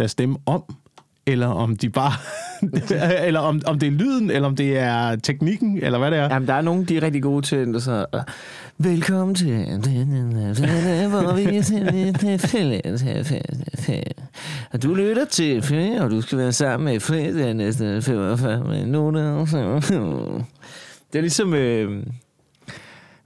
deres stemme om, eller om de bare... eller om, om det er lyden, eller om det er teknikken, eller hvad det er. Jamen, der er nogen, de er rigtig gode til, der så... Velkommen til... Hvor vi og du lytter til, og du skal være sammen med Fred de næste 45 minutter. Det er ligesom... Øh,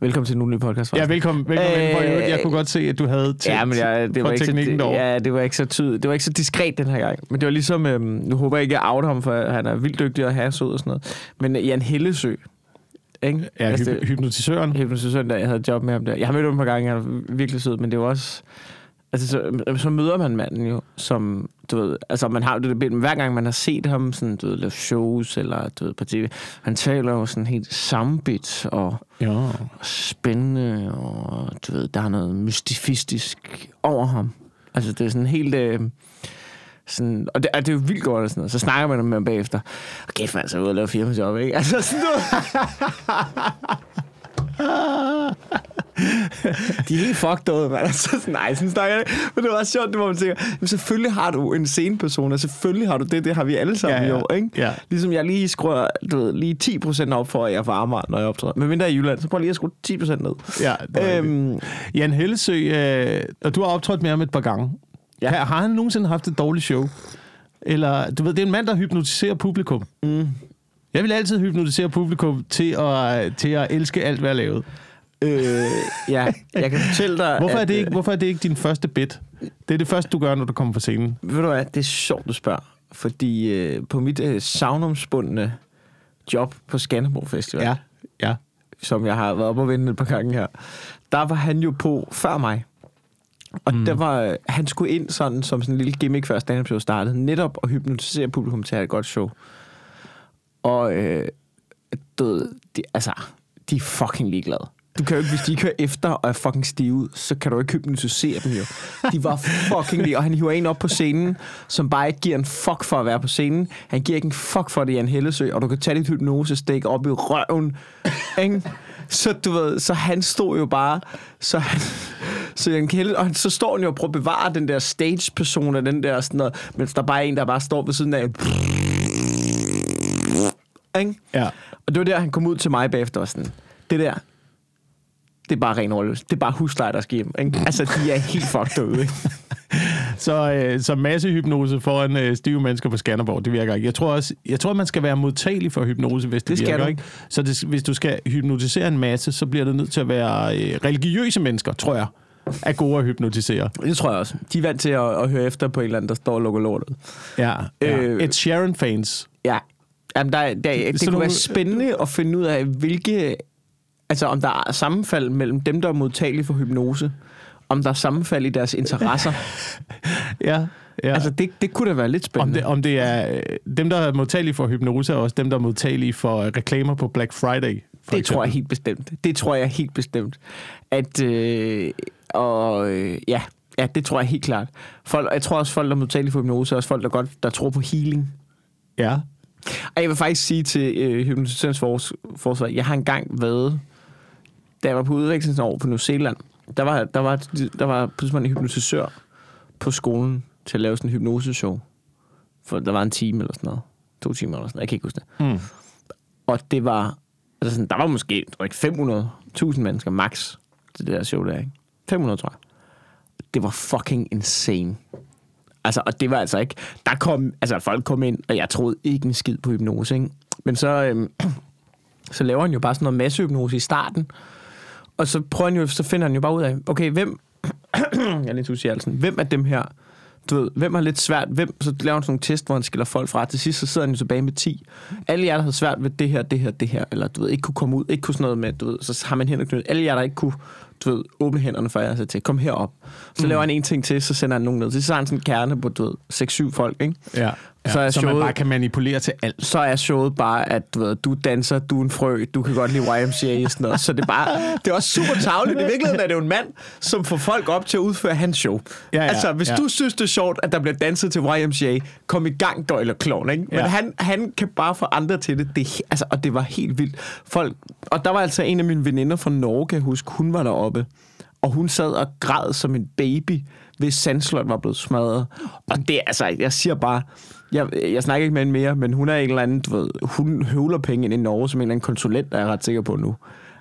Velkommen til den podcast. Ja, velkommen. velkommen øh, jeg kunne godt se, at du havde tænkt ja, men jeg, det var ikke teknikken så, Ja, det var ikke så tydeligt. Det var ikke så diskret den her gang. Men det var ligesom, øhm, nu håber jeg ikke, at jeg outer ham, for han er vildt dygtig og sød og sådan noget. Men Jan Hellesø, ikke? Ja, altså, hy- hypnotisøren. Hypnotisøren, der jeg havde job med ham der. Jeg har mødt ham et par gange, han er virkelig sød, men det var også... Altså, så, så møder man manden jo, som, du ved, altså man har jo det billede, hver gang man har set ham, sådan, du ved, lave shows, eller du ved, på tv, han taler jo sådan helt sambit og ja. spændende, og du ved, der er noget mystifistisk over ham. Altså, det er sådan helt... Øh, sådan, og det, og det er jo vildt godt og sådan noget. Så snakker man med ham bagefter. Og kæft, man, så er ude og lave firmajob, ikke? Altså sådan noget. de er helt fucked ud, man. Så sådan, nej, sådan snakker jeg Men det var også sjovt, det var man tænker, jamen, selvfølgelig har du en sceneperson, og selvfølgelig har du det, det har vi alle sammen ja, ja. jo, ikke? Ja. Ligesom jeg lige skruer, du ved, lige 10% op for, at jeg får Amager, når jeg optræder. Men mindre i Jylland, så prøv lige at skrue 10% ned. Ja, øhm, Jan Hellesø, øh, og du har optrådt med ham et par gange. Ja. Har, har han nogensinde haft et dårligt show? Eller, du ved, det er en mand, der hypnotiserer publikum. Mm. Jeg vil altid hypnotisere publikum til at, til at elske alt, hvad jeg lavet. Øh, ja, jeg kan fortælle dig... Hvorfor, at, er det ikke, øh, hvorfor er det ikke din første bit? Det er det første, du gør, når du kommer på scenen. Ved du hvad, det er sjovt, du spørger. Fordi øh, på mit øh, savnomsbundne job på Skanderborg Festival, ja, ja. som jeg har været op og vende et par gange her, der var han jo på før mig. Og mm. der var, han skulle ind sådan, som sådan en lille gimmick, før stand-up show startede, netop at hypnotisere publikum til at have et godt show. Og øh, du de, altså, de er fucking ligeglade. Du kan jo ikke, hvis de kører efter og er fucking stive, så kan du ikke hypnotisere dem jo. De var fucking lige, og han hiver en op på scenen, som bare ikke giver en fuck for at være på scenen. Han giver ikke en fuck for det i en Hellesø, og du kan tage dit hypnosestik op i røven. Ikke? Så du ved, så han stod jo bare, så han, så Jan Kjell, og så står han jo og prøver at bevare den der stage-person den der sådan noget, mens der bare er en, der bare står ved siden af. Ikke? Ja. Og det var der, han kom ud til mig bagefter og sådan, det der, det er bare ren overløs. Det er bare husleje, der skal hjem. Ikke? Altså, de er helt fucked derude. Ikke? så, øh, så masse hypnose foran øh, stive mennesker på Skanderborg, det virker ikke. Jeg tror også, jeg tror, man skal være modtagelig for hypnose, hvis det, det virker. Du. Ikke? Så det, hvis du skal hypnotisere en masse, så bliver det nødt til at være øh, religiøse mennesker, tror jeg er gode at hypnotisere. Det tror jeg også. De er vant til at, at høre efter på en eller anden, der står og lukker lortet. Ja, ja. Øh, Et Sharon-fans. Ja. Jamen, der, der, det, kunne nogle... være spændende at finde ud af, hvilke Altså om der er sammenfald mellem dem, der er modtagelige for hypnose, om der er sammenfald i deres interesser. ja. Ja. Altså, det, det kunne da være lidt spændende. Om det, om det er øh, dem, der er modtagelige for hypnose, og også dem, der er modtagelige for reklamer på Black Friday. det eksempel. tror jeg helt bestemt. Det tror jeg helt bestemt. At, øh, og øh, ja, ja, det tror jeg helt klart. Folk, jeg tror også, folk, der er modtagelige for hypnose, er også folk, der godt der tror på healing. Ja. Og jeg vil faktisk sige til øh, hypnotisørens forsvar, jeg har engang været da jeg var på udvekslingsår på New Zealand, der var, der var, der var pludselig en hypnotisør på skolen til at lave sådan en hypnoseshow. For der var en time eller sådan noget. To timer eller sådan noget. Jeg kan ikke huske det. Mm. Og det var... Altså sådan, der var måske tror ikke, 500.000 mennesker max til det der show der, ikke? 500, tror jeg. Det var fucking insane. Altså, og det var altså ikke... Der kom... Altså, folk kom ind, og jeg troede ikke en skid på hypnose, ikke? Men så... Øhm, så laver han jo bare sådan noget massehypnose i starten, og så prøver han jo, så finder han jo bare ud af, okay, hvem, jeg er lidt usikker, altså, hvem af dem her, du ved, hvem har lidt svært, hvem, så laver han sådan nogle test, hvor han skiller folk fra. Til sidst, så sidder han jo tilbage med 10. Alle jer, der havde svært ved det her, det her, det her, eller du ved, ikke kunne komme ud, ikke kunne sådan noget med, du ved, så har man hænder knyttet. Alle jer, der ikke kunne, du ved, åbne hænderne for jer, så til, kom herop. Så mm. laver han en ting til, så sender han nogen ned. Så har han sådan en kerne på, du ved, 6-7 folk, ikke? Ja. Ja, så, er så showet, man bare kan manipulere til alt. Så er showet bare, at du, ved, du danser, du er en frø, du kan godt lide YMCA og sådan noget. Så det er, bare, det er også super tavligt. I virkeligheden er det jo en mand, som får folk op til at udføre hans show. Ja, ja, altså, hvis ja. du synes, det er sjovt, at der bliver danset til YMCA, kom i gang, Døjler Klovn, ikke? Men ja. han, han kan bare få andre til det. det altså, og det var helt vildt. Folk, og der var altså en af mine veninder fra Norge, kan jeg huske, hun var deroppe. Og hun sad og græd som en baby, hvis sandslot var blevet smadret. Og det, altså, jeg siger bare, jeg, jeg snakker ikke med hende mere, men hun er en eller anden, du ved, hun høvler penge ind i Norge som en eller anden konsulent, der er jeg ret sikker på nu.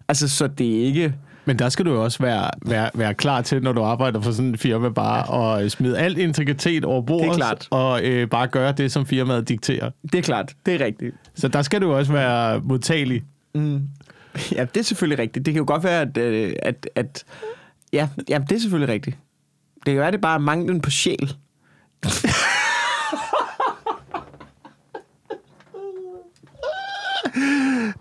Altså, så det er ikke... Men der skal du jo også være, være, være klar til, når du arbejder for sådan en firma, bare at smide al integritet over bordet, Det er klart. og øh, bare gøre det, som firmaet dikterer. Det er klart, det er rigtigt. Så der skal du også være modtagelig. Mm. Ja, det er selvfølgelig rigtigt. Det kan jo godt være, at... øh, at, at ja, ja, det er selvfølgelig rigtigt. Det kan være, det er bare manglen på sjæl.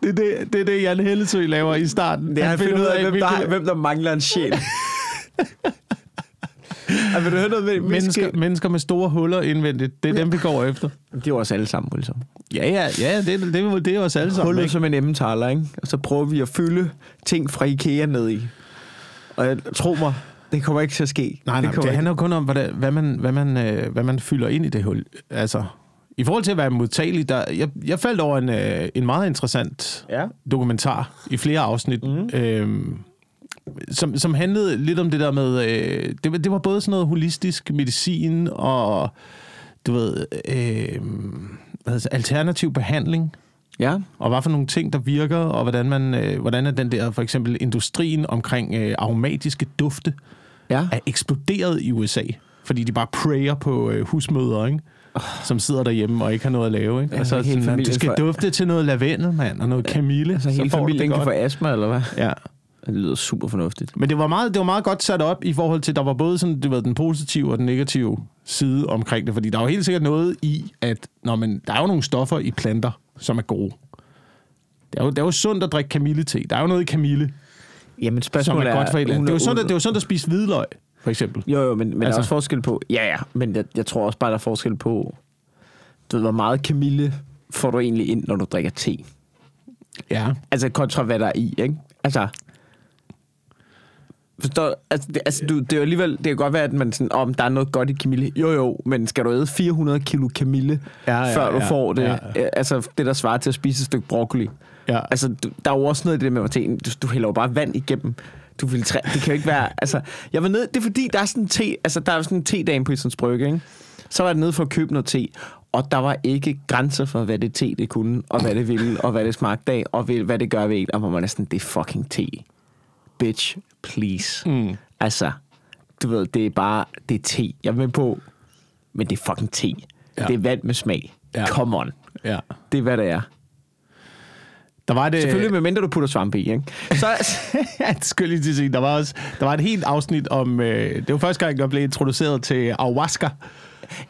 Det er det, det, er det Jan Hellesø laver i starten. Det er at finde ud af, hvem der, hvem der mangler en sjæl. Ej, vil du høre noget med mennesker, mennesker med store huller indvendigt. Det er dem, vi går efter. Det er os alle sammen, Wilson. Ja, ja, ja det, det, det, det er os alle sammen. Hullet ikke? som en emmentaler, ikke? Og så prøver vi at fylde ting fra Ikea ned i. Og jeg, tro mig, det kommer ikke til at ske. Nej, nej, det, det handler jo kun om, hvad, hvad, man, hvad, man, øh, hvad man fylder ind i det hul. Altså, i forhold til at være modtagelig, der, jeg, jeg faldt over en, øh, en meget interessant Ja. dokumentar i flere afsnit, mm. øhm, som, som handlede lidt om det der med, øh, det, var- det var både sådan noget holistisk medicin og, du ved, øh, det, alternativ behandling, Ja. og hvad for nogle ting, der virker, og hvordan, man, øh, hvordan er den der, for eksempel industrien omkring øh, aromatiske dufte, Ja. er eksploderet i USA, fordi de bare prayer på øh, husmøder, ikke? som sidder derhjemme og ikke har noget at lave. Ikke? Ja, Altså, hele sådan, du skal får- dufte til noget lavendel, mand, og noget kamille. Altså hele du det familien kan få astma, eller hvad? Ja. Det lyder super fornuftigt. Men det var, meget, det var meget godt sat op i forhold til, der var både sådan, det var den positive og den negative side omkring det, fordi der var helt sikkert noget i, at når man, der er jo nogle stoffer i planter, som er gode. Det er jo, det er jo sundt at drikke kamillete. Der er jo noget i kamille, Jamen som spørgsmålet er godt for et eller andet. Det er jo sundt, at, det er jo sundt at spise hvidløg, for eksempel. Jo, jo, men, men altså, der Altså- er også forskel på... Ja, ja, men jeg, jeg tror også bare, der er forskel på... Du ved, hvor meget kamille får du egentlig ind, når du drikker te? Ja. Altså kontra hvad der er i, ikke? Altså... Forstår, altså, det, altså du, det er jo alligevel, det kan godt være, at man sådan, om der er noget godt i kamille. Jo, jo, men skal du æde 400 kilo kamille, Ja, ja, før du ja, får det? ja. Ja. Altså, det der svarer til at spise et stykke broccoli. Ja. Altså, du, der er jo også noget i det med teen. Du, du hælder jo bare vand igennem. Du filtrerer. Det kan jo ikke være... Altså, jeg var nede... Det er fordi, der er sådan en te... Altså, der er sådan en te-dame på Islands Brygge, ikke? Så var jeg nede for at købe noget te, og der var ikke grænser for, hvad det te det kunne, og hvad det ville, og hvad det smagte af, og hvad det gør ved en. Og hvor man er sådan, det er fucking te. Bitch, please. Mm. Altså, du ved, det er bare... Det er te. Jeg er med på, men det er fucking te. Ja. Det er vand med smag. Ja. Come on. ja. Det er, hvad det er. Der var det... Selvfølgelig, medmindre du putter svampe i, ikke? Så, det skulle jeg lige til at sige. Der var, også, der var et helt afsnit om... Øh, det var første gang, jeg blev introduceret til ayahuasca.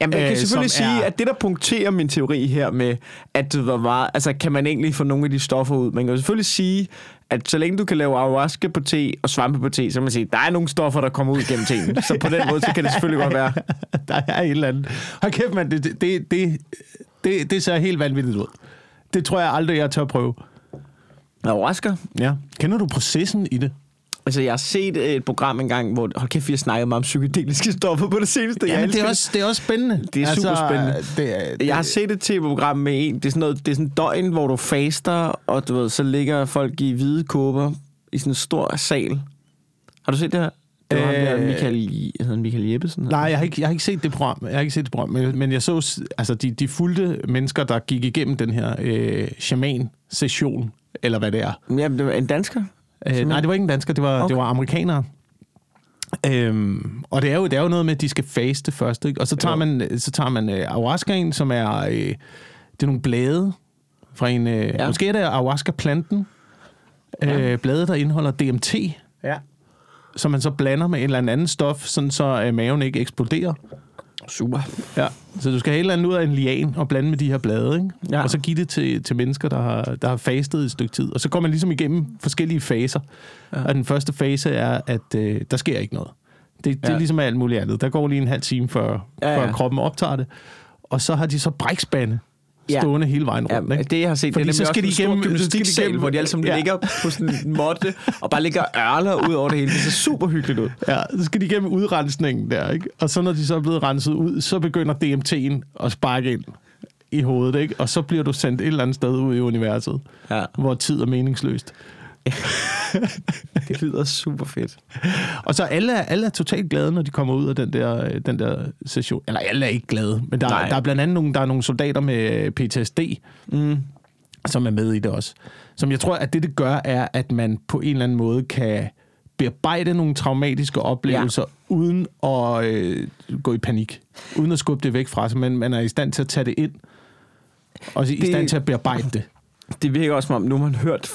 Jamen, jeg kan øh, selvfølgelig sige, er- at det, der punkterer min teori her med, at det var altså, kan man egentlig få nogle af de stoffer ud? Man kan jo selvfølgelig sige, at så længe du kan lave ayahuasca på te og svampe på te, så kan man sige, der er nogle stoffer, der kommer ud gennem teen. Så på den måde, så kan det selvfølgelig godt være. der er et eller andet. Hold kæft, mand. Det, det, det, det, det ser helt vanvittigt ud. Det tror jeg aldrig, jeg tør prøve. Ayahuasca? Ja. Kender du processen i det? Altså, jeg har set et program engang, hvor, hold kæft, vi har snakket meget om psykedeliske stoffer på det seneste. Ja, det er, også, det er også spændende. Altså, Det er super spændende. Det, er- det, Jeg har set et tv-program med en, det er sådan noget, det er sådan et døgn, hvor du faster, og du ved, så ligger folk i hvide kåber i sådan en stor sal. Har du set det her? Det var øh, ham der, Øh, Michael, hedder Michael Jeppesen? Nej, jeg har, ikke, jeg har ikke set det program. Jeg har ikke set det program, men, men jeg så altså de, de fulgte mennesker, der gik igennem den her øh, shaman-session, eller hvad det er. Jamen, det var en dansker. Øh, nej, det var ikke en dansker, det var, okay. Det var amerikanere. Øhm, og det er, jo, det er jo noget med, at de skal faste først, ikke? Og så tager Jo. man, så tager man øh, ayahuascaen, som er, øh, det er nogle blade fra en, øh, ja. Ja. måske er det ayahuasca-planten, øh, blade, der indeholder DMT, Ja. som man så blander med et eller andet stof, sådan så øh, maven ikke eksploderer. Super. Ja, så du skal have et eller andet ud af en lian og blande med de her blade, ikke? Ja. Og så give det til, til mennesker, der har, der har fastet et stykke tid. Og så går man ligesom igennem forskellige faser. Ja. Og den første fase er, at øh, der sker ikke noget. Det, det er Ja. ligesom alt muligt andet. Der går lige en halv time, før, ja, Ja, ja. ja. før kroppen optager det. Og så har de så brækspande Ja. stående hele vejen Ja, rundt. ikke? det jeg har set, Fordi det er så skal de igennem- gymnastiksal, igennem- hvor de alle sammen Ja. ja. ligger på sådan en måtte, og bare ligger ørler ud over det hele. Det ser super hyggeligt ud. Ja, så skal de igennem udrensningen der, ikke? Og så når de så er blevet renset ud, så begynder DMT'en at sparke ind i hovedet, ikke? Og så bliver du sendt et eller andet sted ud i universet, Ja. hvor tid er meningsløst. det lyder super fedt. Og så alle er, alle er totalt glade, når de kommer ud af den der, den der session. Eller alle er ikke glade, men der, der er blandt andet nogle, der er nogle soldater med PTSD, mm. som er med i det også. Som jeg tror, at det, det gør, er, at man på en eller anden måde kan bearbejde nogle traumatiske oplevelser, ja. uden at øh, gå i panik. Uden at skubbe det væk fra sig, men man er i stand til at tage det ind, og i det, stand til at bearbejde det. Det virker også som om, nu har man hørt,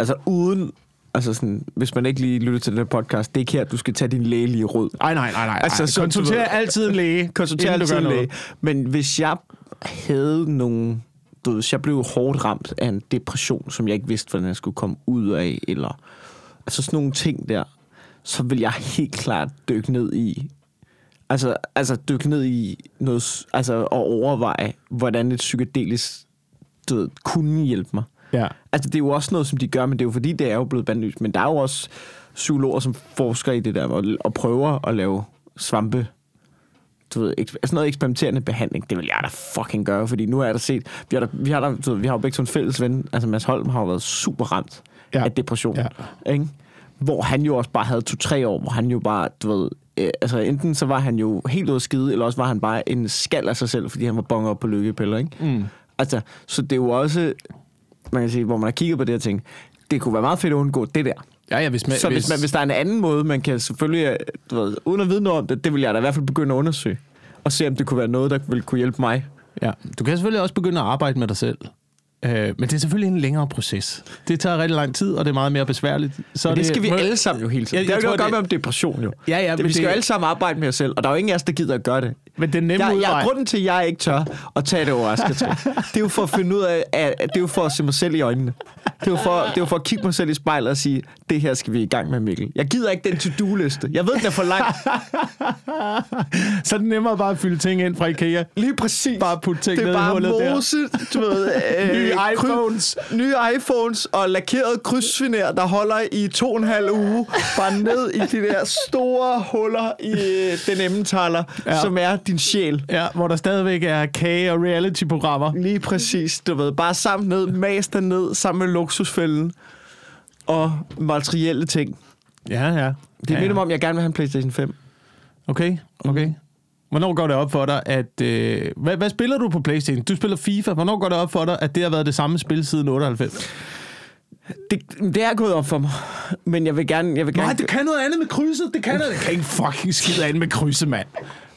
altså uden Altså sådan, hvis man ikke lige lytter til den her podcast, det er ikke her, du skal tage din lægelige råd. Nej, nej, nej, nej. Altså, så, konsulter altid en læge. Konsulter altid en læge. Men hvis jeg havde nogle... Du ved, hvis jeg blev hårdt ramt af en depression, som jeg ikke vidste, hvordan jeg skulle komme ud af, eller altså sådan nogle ting der, så vil jeg helt klart dykke ned i, altså, altså dykke ned i noget, altså at overveje, hvordan et psykedelisk du ved, kunne hjælpe mig. Ja. Altså, det er jo også noget, som de gør, men det er jo fordi, det er jo blevet bandlyst. Men der er jo også psykologer, som forsker i det der, og, og prøver at lave svampe du ved, sådan noget eksperimenterende behandling, det vil jeg da fucking gøre, fordi nu er der set, vi har, der, vi har, der, du ved, vi har jo begge sådan en fælles ven, altså Mads Holm har jo været super ramt ja. af depression, ja. ikke? Hvor han jo også bare havde to-tre år, hvor han jo bare, du ved, øh, altså enten så var han jo helt ude skide, eller også var han bare en skal af sig selv, fordi han var bonget op på lykkepiller, ikke? Mm. Altså, så det er jo også, man kan sige, hvor man har kigget på det her ting, det kunne være meget fedt at undgå det der. Ja, ja, hvis man, så hvis, hvis, man, hvis der er en anden måde, man kan selvfølgelig, øh, du ved, uden at vide noget om det, det vil jeg da i hvert fald begynde at undersøge. Og se, om det kunne være noget, der ville kunne hjælpe mig. Ja, du kan selvfølgelig også begynde at arbejde med dig selv. Øh, men det er selvfølgelig en længere proces. Det tager rigtig lang tid, og det er meget mere besværligt. Så men det, det skal vi alle sammen jo hele tiden. Ja, det er jo noget godt med om depression jo. Ja, ja, det, vi skal det... jo alle sammen arbejde med os selv, og der er jo ingen af os, der gider at gøre det. Men det er jeg, jeg, Grunden til, at jeg ikke tør at tage det over, det er jo for at finde ud af, at det er jo for at se mig selv i øjnene. Det er jo for, det er jo for at kigge mig selv i spejlet og sige, det her skal vi i gang med, Mikkel. Jeg gider ikke den to-do-liste. Jeg ved, den er for lang. så er det nemmere bare at fylde ting ind fra IKEA. Lige præcis. Bare putte ting ned i hullet der. mose, du ved, øh, nye iPhones. Kry, nye iPhones og lakeret krydsfiner, der holder i to og en halv uge. Bare ned i de der store huller i øh, den emmentaler, ja. som er din sjæl. Ja, hvor der stadigvæk er kage og reality-programmer. Lige præcis, du ved. Bare sammen ned, mas ned, sammen med luksusfælden og materielle ting. Ja, ja. Det ja, minder mig om, jeg gerne vil have en PlayStation 5. Okay, okay. Mm. Hvornår går det op for dig, at... Øh, hvad, hvad spiller du på Playstation? Du spiller FIFA. Hvornår går det op for dig, at det har været det samme spil siden 98? Det, det er gået op for mig, men jeg vil gerne... Jeg vil gerne... Nej, det kan noget andet med krydset. Det kan noget... Det kan ikke fucking skide andet med krydset, mand.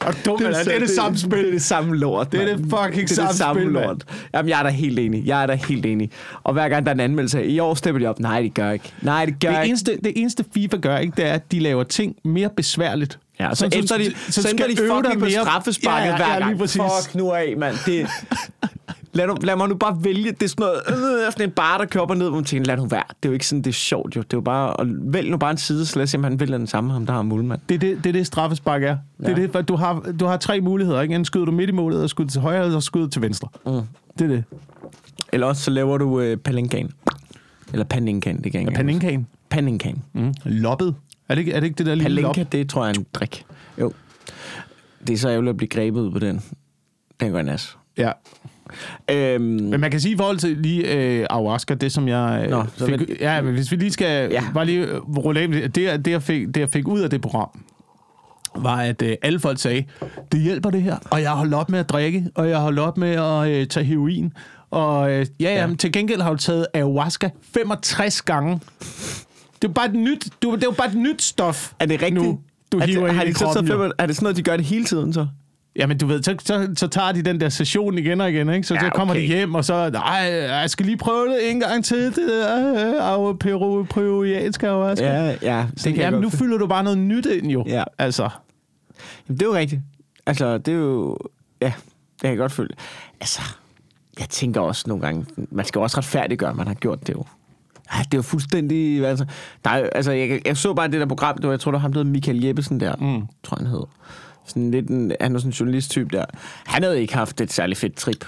Og dum, det, er, det er det samme spil. Det er det samme lort. Det er det fucking det er det samme, spil, lort. Man. Jamen, jeg er da helt enig. Jeg er da helt enig. Og hver gang der er en anmeldelse, i år stepper de op. Nej, det gør ikke. Nej, det gør det ikke. Eneste, det eneste FIFA gør, ikke, det er, at de laver ting mere besværligt. Ja, så, så, så, de, så, så ændrer de fucking på straffesparket ja, ja, hver gang. Fuck nu af, mand. Det, lad, nu, lad mig nu bare vælge. Det er sådan noget, øh, sådan en bar, der kører op og ned, hvor man tænker, lad nu være. Det er jo ikke sådan, det er sjovt jo. Det er jo bare, og vælg nu bare en side, så lad os se, om han vælger den samme, ham der har målmand. Det er det, det, er det straffespark er. Ja. Det er det, du har, du har tre muligheder. Ikke? Enten skyder du midt i målet, og skyder til højre, eller skyder til venstre. Mm. Det er det. Eller også så laver du øh, palinkan. Eller paninkan, det kan jeg ikke Paninkan? Paninkan. Mm. Loppet. Er det, ikke, er det ikke det der lille Palinka, lop? det tror jeg er en drik. Jo. Det er så ærgerligt at blive grebet ud på den. Den går nas. Ja. Øhm, men man kan sige i forhold til lige øh, ayahuasca, det som jeg øh, Nå, fik, men, ja, men hvis vi lige skal ja. bare lige rulle af det, det, det, jeg fik, det jeg fik ud af det program, var, at øh, alle folk sagde, det hjælper det her, og jeg har holdt op med at drikke, og jeg har holdt op med at øh, tage heroin, og øh, ja, ja. Jamen, til gengæld har du taget ayahuasca 65 gange. Det er bare et nyt, du, det er jo bare et nyt stof. Er det rigtigt? Nu, du hiver har de så, så, er det sådan noget, de gør det hele tiden så? Jamen, du ved, så, så, så tager de den der session igen og igen, ikke? Så, ja, så kommer okay. de hjem, og så, nej, jeg skal lige prøve det en gang til, det der øh, peru, peruianske ayahuasca. Ja, ja. Det kan jamen, nu fylder du bare noget nyt ind, jo. Ja. Altså. Jamen, det er jo rigtigt. Altså, det er jo... Ja, det kan jeg godt føle. Altså, jeg tænker også nogle gange, man skal også retfærdiggøre, at man har gjort det jo. Ja, det jo fuldstændig... Altså, der er, altså jeg, jeg så bare det der program, det var, jeg tror, det var ham, der hed Michael Jeppesen der, mm. tror han hed. Sådan lidt en, han var sådan en journalist-type der. Han havde ikke haft et særligt fedt trip.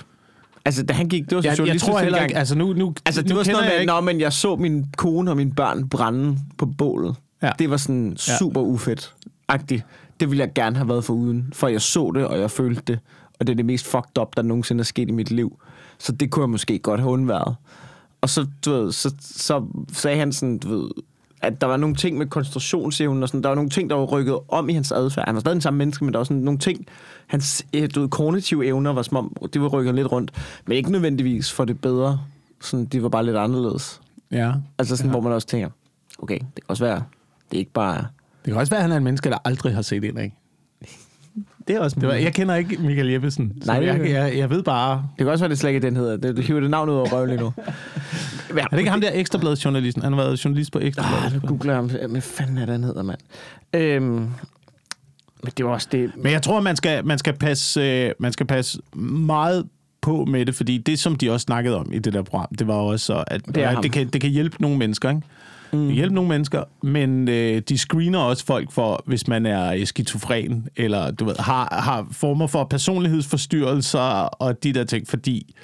Altså, da han gik, det var sådan jeg, jeg tror heller ikke, altså nu, nu Altså, det nu var sådan noget med, Nå, men jeg så min kone og mine børn brænde på bålet. Ja. Det var sådan super ja. ufedt-agtigt. Det ville jeg gerne have været for uden, for jeg så det, og jeg følte det. Og det er det mest fucked up, der nogensinde er sket i mit liv. Så det kunne jeg måske godt have undværet. Og så, du ved, så, så sagde han sådan, du ved, at der var nogle ting med koncentrationsevnen og sådan, der var nogle ting, der var rykket om i hans adfærd. Han var stadig den samme menneske, men der var sådan nogle ting, hans øh, du ved, kognitive evner var som om, det var rykket lidt rundt, men ikke nødvendigvis for det bedre. Sådan, de var bare lidt anderledes. Ja. Altså sådan, ja. hvor man også tænker, okay, det kan også være, det er ikke bare... Det kan også være, at han er en menneske, der aldrig har set ind af. Det er også det var, Jeg kender ikke Michael Jeppesen, så Nej, jeg, jeg, jeg ved bare... Det kan også være, det slet ikke den hedder. Det, det hiver det navn ud over røven lige nu. ja, er det ikke ham der Ekstrabladet-journalisten? Han har været journalist på Ekstrabladet. Ah, du googler ham. Hvad fanden er den hedder, mand? Øhm, men det var også det... Men jeg tror, man skal, man skal, passe, øh, man skal passe meget på med det, fordi det, som de også snakkede om i det der program, det var også, at det, at det, kan, det kan hjælpe nogle mennesker, ikke? Mm. hjælpe nogle mennesker, men øh, de screener også folk for, hvis man er skizofren, eller du ved, har, har former for personlighedsforstyrrelser og de der ting, fordi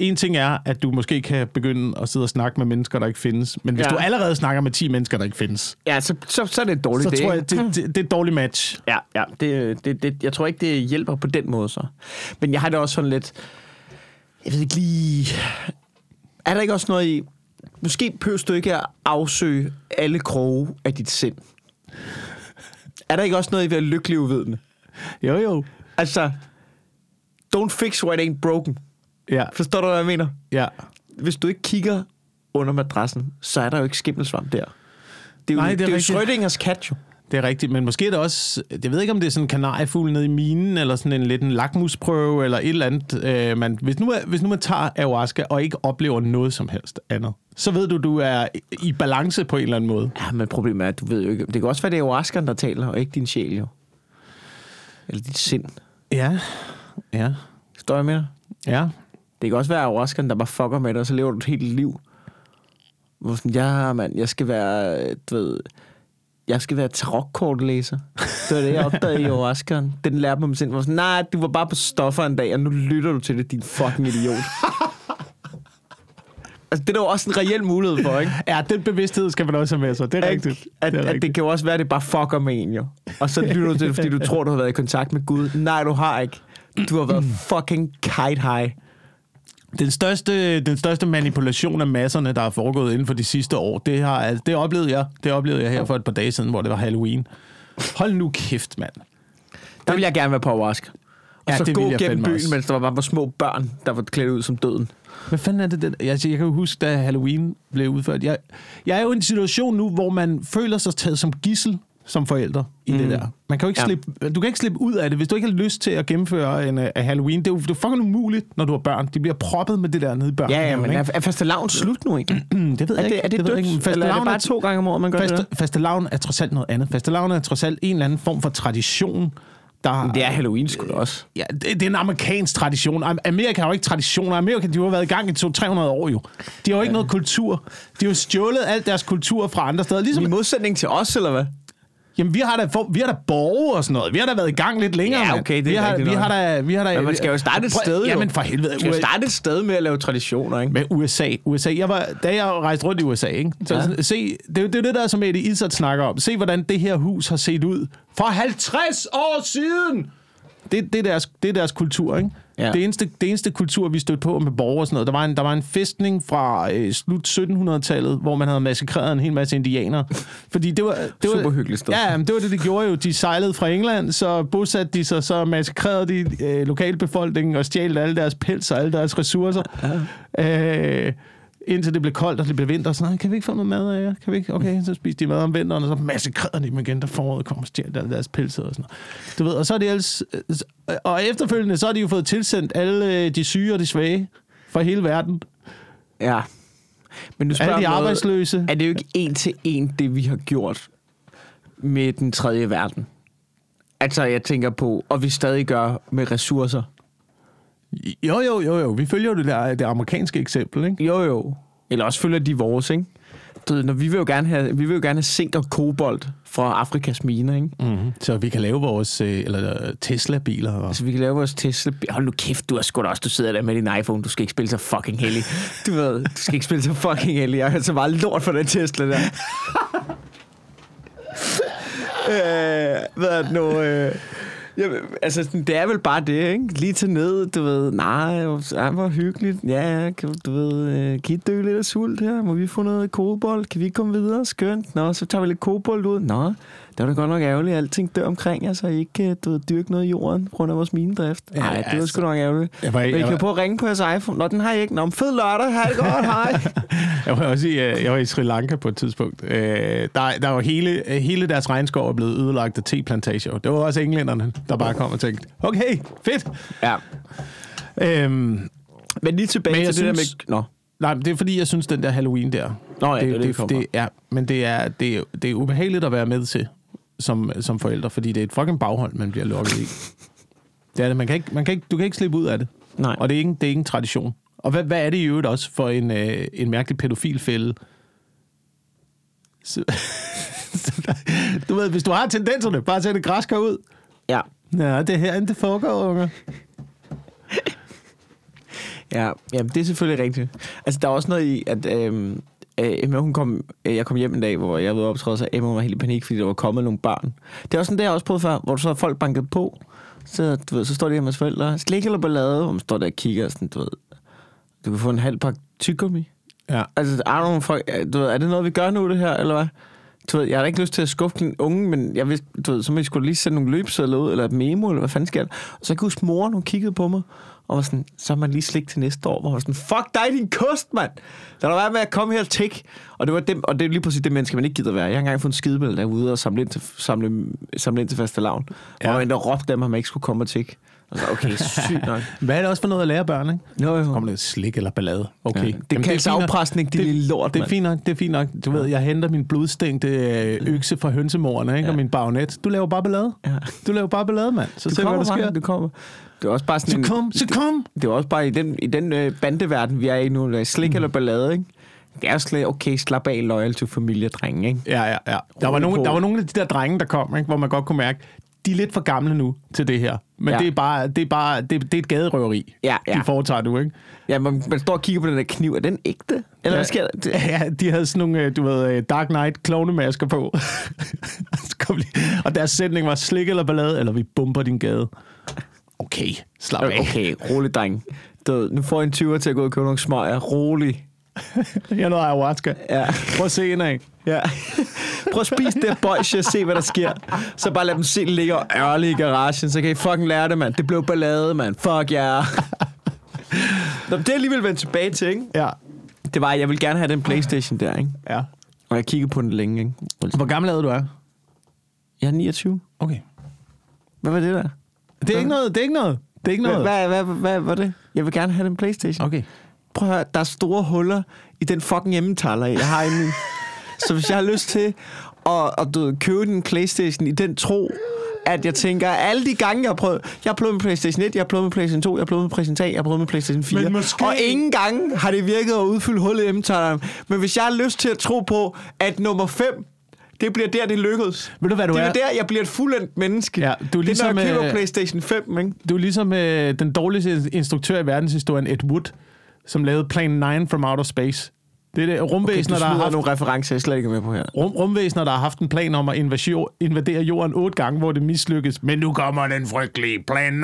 en ting er, at du måske kan begynde at sidde og snakke med mennesker, der ikke findes. Men hvis ja. du allerede snakker med 10 mennesker, der ikke findes... Ja, så, så, så er det et dårligt Så det, tror jeg, det, det, det er et dårligt match. Ja, ja det, det, det, jeg tror ikke, det hjælper på den måde så. Men jeg har det også sådan lidt... Jeg ved ikke lige... Er der ikke også noget i måske behøver du ikke at afsøge alle kroge af dit sind. Er der ikke også noget i at være lykkelig uvidende? Jo, jo. Altså, don't fix what ain't broken. Ja. Forstår du, hvad jeg mener? Ja. Hvis du ikke kigger under madrassen, så er der jo ikke skimmelsvamp der. Det er jo, Nej, det er, det er jo Schrödingers kat, jo. Det er rigtigt, men måske er det også, jeg ved ikke om det er sådan en kanariefugl nede i minen, eller sådan en lidt en lakmusprøve, eller et eller andet. Øh, man, hvis, nu, hvis nu man tager ayahuasca og ikke oplever noget som helst andet, så ved du, du er i balance på en eller anden måde. Ja, men problemet er, at du ved jo ikke, det kan også være, det er ayahuascaen, der taler, og ikke din sjæl jo. Eller dit sind. Ja, ja. Står jeg med dig? Ja. Det kan også være ayahuascaen, der bare fucker med dig, og så lever du et helt liv. Hvor sådan, ja, mand, jeg skal være, du ved, jeg skal være tarotkortlæser. Det var det, jeg opdagede i Ayahuascaen. Den lærte mig selv. Sådan, nej, du var bare på stoffer en dag, og nu lytter du til det, din fucking idiot. altså, det er der jo også en reel mulighed for, ikke? Ja, den bevidsthed skal man også have med sig. Det er rigtigt. At, det, er at, rigtigt. at det kan jo også være, at det bare fucker med en, jo. Og så lytter du til det, fordi du tror, du har været i kontakt med Gud. Nej, du har ikke. Du har været fucking kite high. Den største, den største manipulation af masserne, der er foregået inden for de sidste år, det, har, altså, det oplevede jeg. Det oplevede jeg her for et par dage siden, hvor det var Halloween. Hold nu kæft, mand. Der vil jeg gerne være på Wask. Og ja, så det gå gennem byen, også. mens der var bare små børn, der var klædt ud som døden. Hvad fanden er det? det? Jeg, jeg kan jo huske, da Halloween blev udført. Jeg, jeg er jo i en situation nu, hvor man føler sig taget som gissel som forældre i mm. det der. Man kan jo ikke ja. slippe, du kan ikke slippe ud af det, hvis du ikke har lyst til at gennemføre en uh, Halloween. Det er jo det er fucking umuligt, når du har børn. De bliver proppet med det der nede i børn. Ja, ja, men er, er fastelavn slut nu ikke? det ved jeg ikke. Er det, er det, det dødt, eller er det bare to gange om året, man gør faste, det? Fastelavn er trods alt noget andet. Fastelavn er trods alt en eller anden form for tradition, der, det er Halloween sgu også. Ja, det, det er en amerikansk tradition. Amerika har jo ikke traditioner. Amerika, de har været i gang i 200-300 år jo. De har jo ikke ja. noget kultur. De har jo stjålet alt deres kultur fra andre steder. Ligesom... I modsætning til os, eller hvad? Jamen, vi har da, for, vi har da borge og sådan noget. Vi har da været i gang lidt længere. Ja, okay, det er vi har, vi har da, vi har da, Men man skal jo starte et sted, jo. Jamen, for helvede. Man skal jo starte et sted med at lave traditioner, ikke? Med USA. USA. Jeg var, da jeg rejste rundt i USA, ikke? Så, ja. se, det, det er det der, som Eddie Izzard snakker om. Se, hvordan det her hus har set ud for 50 år siden! Det, det, er, deres, det er deres kultur, ikke? Ja. Det, eneste, det eneste kultur, vi stødte på med borgere og sådan noget, der var en, der var en festning fra øh, slut 1700-tallet, hvor man havde massakreret en hel masse indianere. Fordi det var... Det var Super hyggeligt sted. Ja, men det var det, de gjorde jo. De sejlede fra England, så bosatte de sig, så massakrerede de øh, lokalbefolkningen og stjal alle deres pels og alle deres ressourcer. Ja. Øh, indtil det blev koldt, og det blev vinter. Så kan vi ikke få noget mad af jer? Kan vi ikke? Okay, så spiste de mad om vinteren, og så massakrerede de dem igen, da foråret kom og stjal deres pelser og sådan noget. Du ved, og så er de ellers, og efterfølgende, så har de jo fået tilsendt alle de syge og de svage fra hele verden. Ja. Men du spørger alle de noget, arbejdsløse. Er det jo ikke en til en, det vi har gjort med den tredje verden? Altså, jeg tænker på, og vi stadig gør med ressourcer. Jo, jo, jo, jo. Vi følger jo det der det amerikanske eksempel, ikke? Jo, jo. Eller også følger de vores, ikke? Du ved, når vi vil jo gerne have, vi vil jo gerne have zink og kobolt fra Afrikas miner, ikke? Mm-hmm. Så vi kan lave vores øh, eller Tesla-biler. Og... Altså, vi kan lave vores Tesla Hold nu kæft, du har sgu da også, du sidder der med din iPhone, du skal ikke spille så fucking heldig. Du ved, du skal ikke spille så fucking heldig. Jeg har så meget lort for den Tesla der. øh, hvad er det nu? Øh, Ja, altså, det er vel bare det, ikke? Lige til ned, du ved, nej, det var hyggeligt. Ja, kan, du ved, øh, kan I dø lidt af sult her? Må vi få noget kobold? Kan vi komme videre? Skønt. Nå, så tager vi lidt kobold ud. Nå, det var da godt nok ærgerligt, at alting dør omkring jer, så I ikke du ved, dyrke noget i jorden på grund af vores minedrift. Nej, ja, det var altså, sgu nok ærgerligt. Jeg var, Men I kan på at ringe på jeres iPhone. Nå, den har I ikke. Nå, fed lørdag. Ha' det godt. Hej. jeg var også i, øh, jeg var i Sri Lanka på et tidspunkt. Øh, der, der var hele, hele deres regnskov er blevet ødelagt af teplantager. Det var også englænderne, der bare kom og tænkte, okay, fedt. Ja. Øhm, men lige tilbage men til synes, det der med... Nå. Nej, det er fordi, jeg synes, den der Halloween der... Nå ja, det, det, det, det er, Men det er, det, er, det er ubehageligt at være med til som, som forældre, fordi det er et fucking baghold, man bliver lukket i. Det er det. Man kan ikke, man kan ikke, du kan ikke slippe ud af det. Nej. Og det er ikke, det er ikke en tradition. Og hvad, hvad er det i øvrigt også for en, øh, en mærkelig pædofilfælde? Så, du ved, hvis du har tendenserne, bare sætte græsker ud. Ja. Ja, det her det foregår, unge. ja, ja, det er selvfølgelig rigtigt. Altså, der er også noget i, at øhm, øh, Emma, hun kom, øh, jeg kom hjem en dag, hvor jeg ved optræde, så Emma var helt i panik, fordi der var kommet nogle børn. Det er også sådan, det jeg også prøvet før, hvor så folk banket på. Så, du ved, så står de hjemme hos forældre. Slik eller ballade, hvor man står der og kigger, sådan, du ved, du kan få en halv pakke tyggegummi. Ja. Altså, er, nogen folk, du ved, er det noget, vi gør nu, det her, eller hvad? Du ved, jeg har ikke lyst til at skuffe den unge, men jeg vidste, du ved, så må jeg skulle lige sende nogle løbsedler ud, eller et memo, eller hvad fanden jeg? Og så kan jeg huske, moren, hun kiggede på mig, og var sådan, så har man lige slik til næste år, hvor man var sådan, fuck dig, din kost, mand! Der er været med at komme her og tæk. Og det, var dem, og det er lige præcis det menneske, man ikke gider være. Jeg har engang fået en skidebæl derude og samle ind til, samle, samle ind til faste lavn. Ja. Og der råbte dem, at man ikke skulle komme og tække. Altså, okay, sygt nok. Hvad er det også for noget at lære børn, ikke? Jo, jo. Kommer det slik eller ballade. Okay. Ja. Det Jamen, kaldes afpresning, det, lille lort, Det er fint nok, det er fint nok. Du ved, jeg henter min blodstængte øh, økse fra hønsemoren, ikke? Ja. Og min bagnet. Du laver bare ballade. Ja. Du laver bare ballade, mand. Så du ser hvad der sker. Du kommer. Det er også bare sådan så kom, så kom! Det, det er også bare i den, i den øh, bandeverden, vi er i nu, slik mm. eller ballade, ikke? Det er slet okay, slap af, loyal to familie, drenge, ikke? Ja, ja, ja. Der var, nogle, der var nogle af de der drenge, der kom, ikke? hvor man godt kunne mærke, de er lidt for gamle nu til det her. Men ja. det er bare, det er bare det, det er et gaderøveri, ja, ja. de foretager nu, ikke? Ja, man, man står og kigger på den der kniv. Er den ægte? Eller ja, hvad sker der? Ja, de havde sådan nogle, øh, du ved, øh, Dark Knight klovnemasker på. og deres sætning var, slik eller ballade, eller vi bomber din gade. Okay, slap af. Okay, rolig, dreng. Du, nu får en 20'er til at gå og købe nogle smøger. Rolig. Jeg noget ayahuasca. Ja. Prøv at se en af. Ja. Prøv at spise det boys og se, hvad der sker. Så bare lad dem se ligge og ørle i garagen, så kan I fucking lære det, mand. Det blev ballade, mand. Fuck ja. Yeah. Nå, det er alligevel vendt tilbage til, ikke? Ja. Det var, jeg vil gerne have den Playstation der, ikke? Ja. Og jeg kiggede på den længe, ikke? Hvor gammel er du er? Jeg er 29. Okay. Hvad var det der? Det er ikke noget, det er ikke noget. Det er ikke noget. Hvad, hvad, hvad, hvad var det? Jeg vil gerne have den Playstation. Okay. Prøv at høre, der er store huller i den fucking hjemmetaler, jeg har inde. Så hvis jeg har lyst til at, at du, købe en Playstation i den tro, at jeg tænker, alle de gange, jeg har prøvet... Jeg har prøvet med PlayStation 1, jeg har prøvet med PlayStation 2, jeg har prøvet med PlayStation 3, jeg har prøvet med PlayStation 4. Men måske... Og ingen gange har det virket at udfylde hullet i hjemmetaleren. Men hvis jeg har lyst til at tro på, at nummer 5 det bliver der, det lykkedes. Ved du, hvad du det er? Det er der, jeg bliver et fuldendt menneske. Ja, du er ligesom, det er, når jeg køber PlayStation 5, ikke? Du er ligesom øh, den dårligste instruktør i verdenshistorien, Ed Wood, som lavede Plan 9 from Outer Space. Det er det rumvæsener, okay, der har haft... nogle referencer, jeg slet ikke med på her. Rum, rumvæsener, der har haft en plan om at invadere jorden otte gange, hvor det mislykkes. Men nu kommer den frygtelige Plan 9.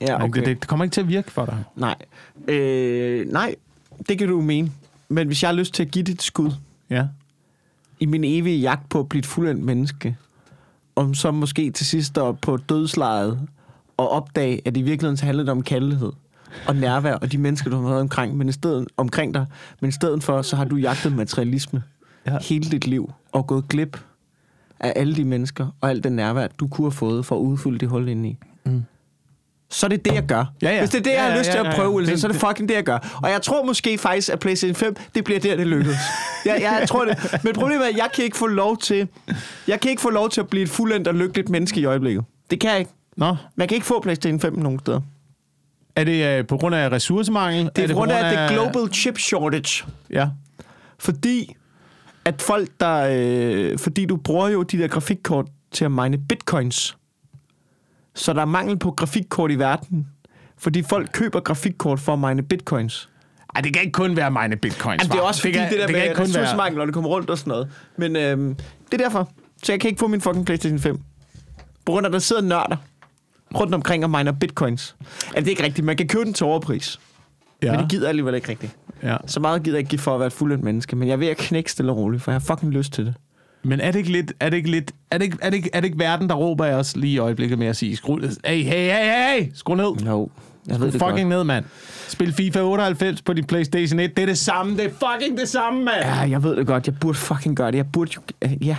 Ja, okay. det, det, kommer ikke til at virke for dig. Nej. Øh, nej, det kan du mene. Men hvis jeg har lyst til at give det et skud, ja. i min evige jagt på at blive et fuldendt menneske, om så måske til sidst står på dødslejet og opdage, at det i virkeligheden handler om kærlighed, og nærvær, og de mennesker, du har været omkring, men i stedet, omkring dig. Men i stedet for, så har du jagtet materialisme ja. hele dit liv, og gået glip af alle de mennesker, og alt den nærvær, du kunne have fået for at udfylde det hul indeni. Mm. Så er det det, jeg gør. Ja, ja. Hvis det er det, jeg ja, har ja, lyst ja, til at prøve, ja, ja. så er det fucking det, jeg gør. Og jeg tror måske faktisk, at PlayStation 5, det bliver der, det lykkes. jeg, jeg, jeg tror det. Men problemet er, at jeg kan ikke få lov til, jeg kan ikke få lov til at blive et fuldendt og lykkeligt menneske i øjeblikket. Det kan jeg ikke. Nå. Man kan ikke få PlayStation 5 nogen steder. Er det uh, på grund af ressourcemangel? Det er, er det på grund af, af the global chip shortage. Ja. Fordi at folk, der... Øh, fordi du bruger jo de der grafikkort til at mine bitcoins. Så der er mangel på grafikkort i verden. Fordi folk køber grafikkort for at mine bitcoins. Ej, det kan ikke kun være mine bitcoins. Jamen, det er også fordi det, kan, det der det med ressourcemangel, når det kommer rundt og sådan noget. Men øhm, det er derfor. Så jeg kan ikke få min fucking PlayStation 5. På grund af, at der sidder nørder rundt omkring og miner bitcoins. Altså, det er ikke rigtigt. Man kan købe den til overpris. Ja. Men det gider jeg alligevel ikke rigtigt. Ja. Så meget gider jeg ikke give for at være et fuldt menneske. Men jeg er ved at knække stille og roligt, for jeg har fucking lyst til det. Men er det ikke lidt, er det ikke lidt, er det ikke, er det ikke, er det ikke verden, der råber af os lige i øjeblikket med at sige, skru, hey, hey, hey, hey, skru ned. Jo, jeg ved det fucking godt. ned, mand. Spil FIFA 98 på din Playstation 1. Det er det samme. Det er fucking det samme, mand. Ja, jeg ved det godt. Jeg burde fucking gøre det. Jeg burde jo... Ja.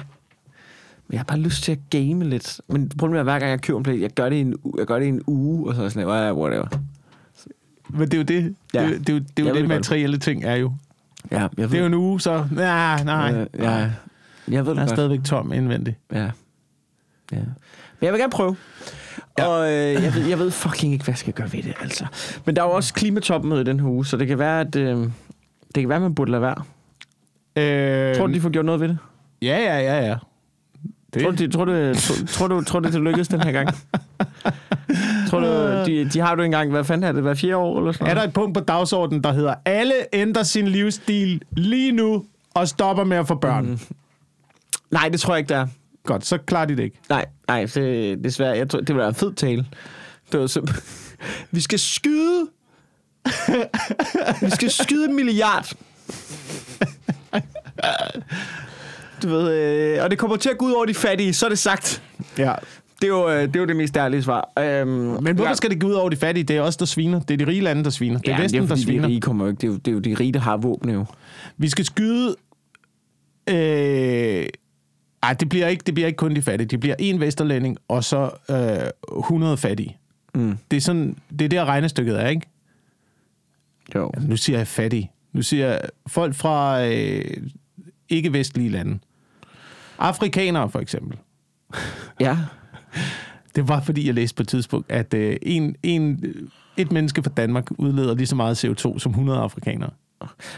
Jeg har bare lyst til at game lidt. Men problemet er, hver gang jeg køber en play, jeg gør det i en, jeg gør det i en uge, og så er jeg sådan, yeah, whatever. Men det er jo det. Ja. Det, er jo- det, jo- det, er Jeg jo det det materielle ting er jo. Ja, jeg ved Det er jo en uge, så... Nej, nej. Øh, ja, jeg ved Jeg det er godt. stadigvæk tom indvendigt. Ja. ja. Men jeg vil gerne prøve. Ja. Og øh, jeg, ved, jeg ved fucking ikke, hvad jeg skal gøre ved det, altså. Men der er jo også klimatopmøde i den her uge, så det kan være, at... Øh, det kan være, man burde lade være. Øh, Tror du, de får gjort noget ved det? Ja, ja, ja, ja. Det. Tror du, tror, du, tror, tror, du, tror du, det lykkes den her gang? tror du, de, de har du engang, hvad fanden er det, hver fire år eller sådan Er der et punkt på dagsordenen, der hedder, alle ændrer sin livsstil lige nu og stopper med at få børn? Mm. Nej, det tror jeg ikke, der er. Godt, så klarer de det ikke. Nej, nej, det, desværre. Jeg tror, det være en fed tale. Det var simpelthen... Vi skal skyde... Vi skal skyde en milliard. Du ved, øh, og det kommer til at gå ud over de fattige, så er det sagt. Ja. Det er jo øh, det, er jo det mest ærlige svar. Øhm, Men hvorfor skal det gå ud over de fattige? Det er os, der sviner. Det er de rige lande, der sviner. Det er ja, Vesten, det er, der sviner. de rige kommer jo ikke. Det er jo, det er jo de rige, der har våben jo. Vi skal skyde... Øh... Ej, det bliver, ikke, det bliver ikke kun de fattige. Det bliver en vesterlænding, og så øh, 100 fattige. Mm. Det er, sådan, det er der regnestykket er, ikke? Jo. Nu siger jeg fattige. Nu siger jeg folk fra øh, ikke-vestlige lande. Afrikanere, for eksempel. Ja. Det var, fordi jeg læste på et tidspunkt, at øh, en, en, et menneske fra Danmark udleder lige så meget CO2 som 100 afrikanere.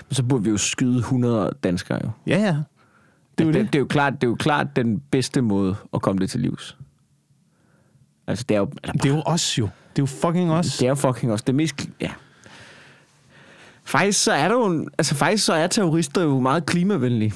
Men så burde vi jo skyde 100 danskere jo. Ja, ja. Det er jo det, det. det, er jo klart, det er jo klart den bedste måde at komme det til livs. Altså, det er jo... Eller, Det er jo os jo. Det er jo fucking os. Det er jo fucking også det mest... Ja. Faktisk så er der jo... Altså faktisk så er terrorister jo meget klimavenlige.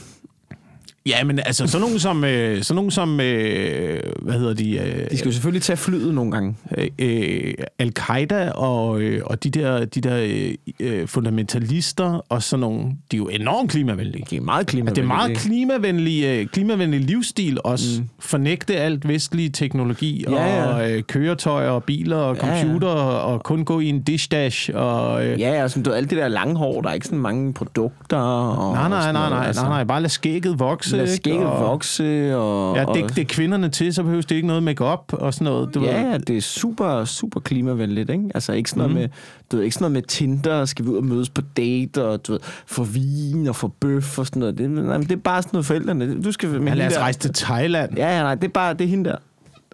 Ja, men altså, sådan nogen som, øh, sådan nogen som øh, hvad hedder de? Øh, De skal jo selvfølgelig tage flyet nogle gange. øh, øh, Al-Qaida og, øh, og de der, de der øh, øh, fundamentalister og sådan nogle, de er jo enormt klimavenlige. Det er meget klimavenlige. Det er meget klimavenlig, øh, klimavenlig livsstil også. Mm. Fornægte alt vestlig teknologi Ja, ja. og øh, køretøjer og biler og Ja, ja. computer og kun gå i en dish dash og... Øh, Ja, og sådan, du alt det der lange hår, der er ikke sådan mange produkter. Og, Nej, nej, nej, noget, nej, nej, nej, bare lad skægget vokse. Lad ikke? skægget Og- vokse, og... Ja, det, det er kvinderne til, så behøves det ikke noget makeup og sådan noget. Du ved. Ja, ja, det er super, super klimavenligt, ikke? Altså ikke sådan noget, Mhm. med, du ved, ikke sådan noget med Tinder, skal vi ud og mødes på date, og du ved, få vin og få bøf og sådan noget. Det, nej, det er bare sådan noget forældrene. Du skal med Ja, lad os der- rejse til Thailand. Ja, ja, nej, det er bare, det er hende der.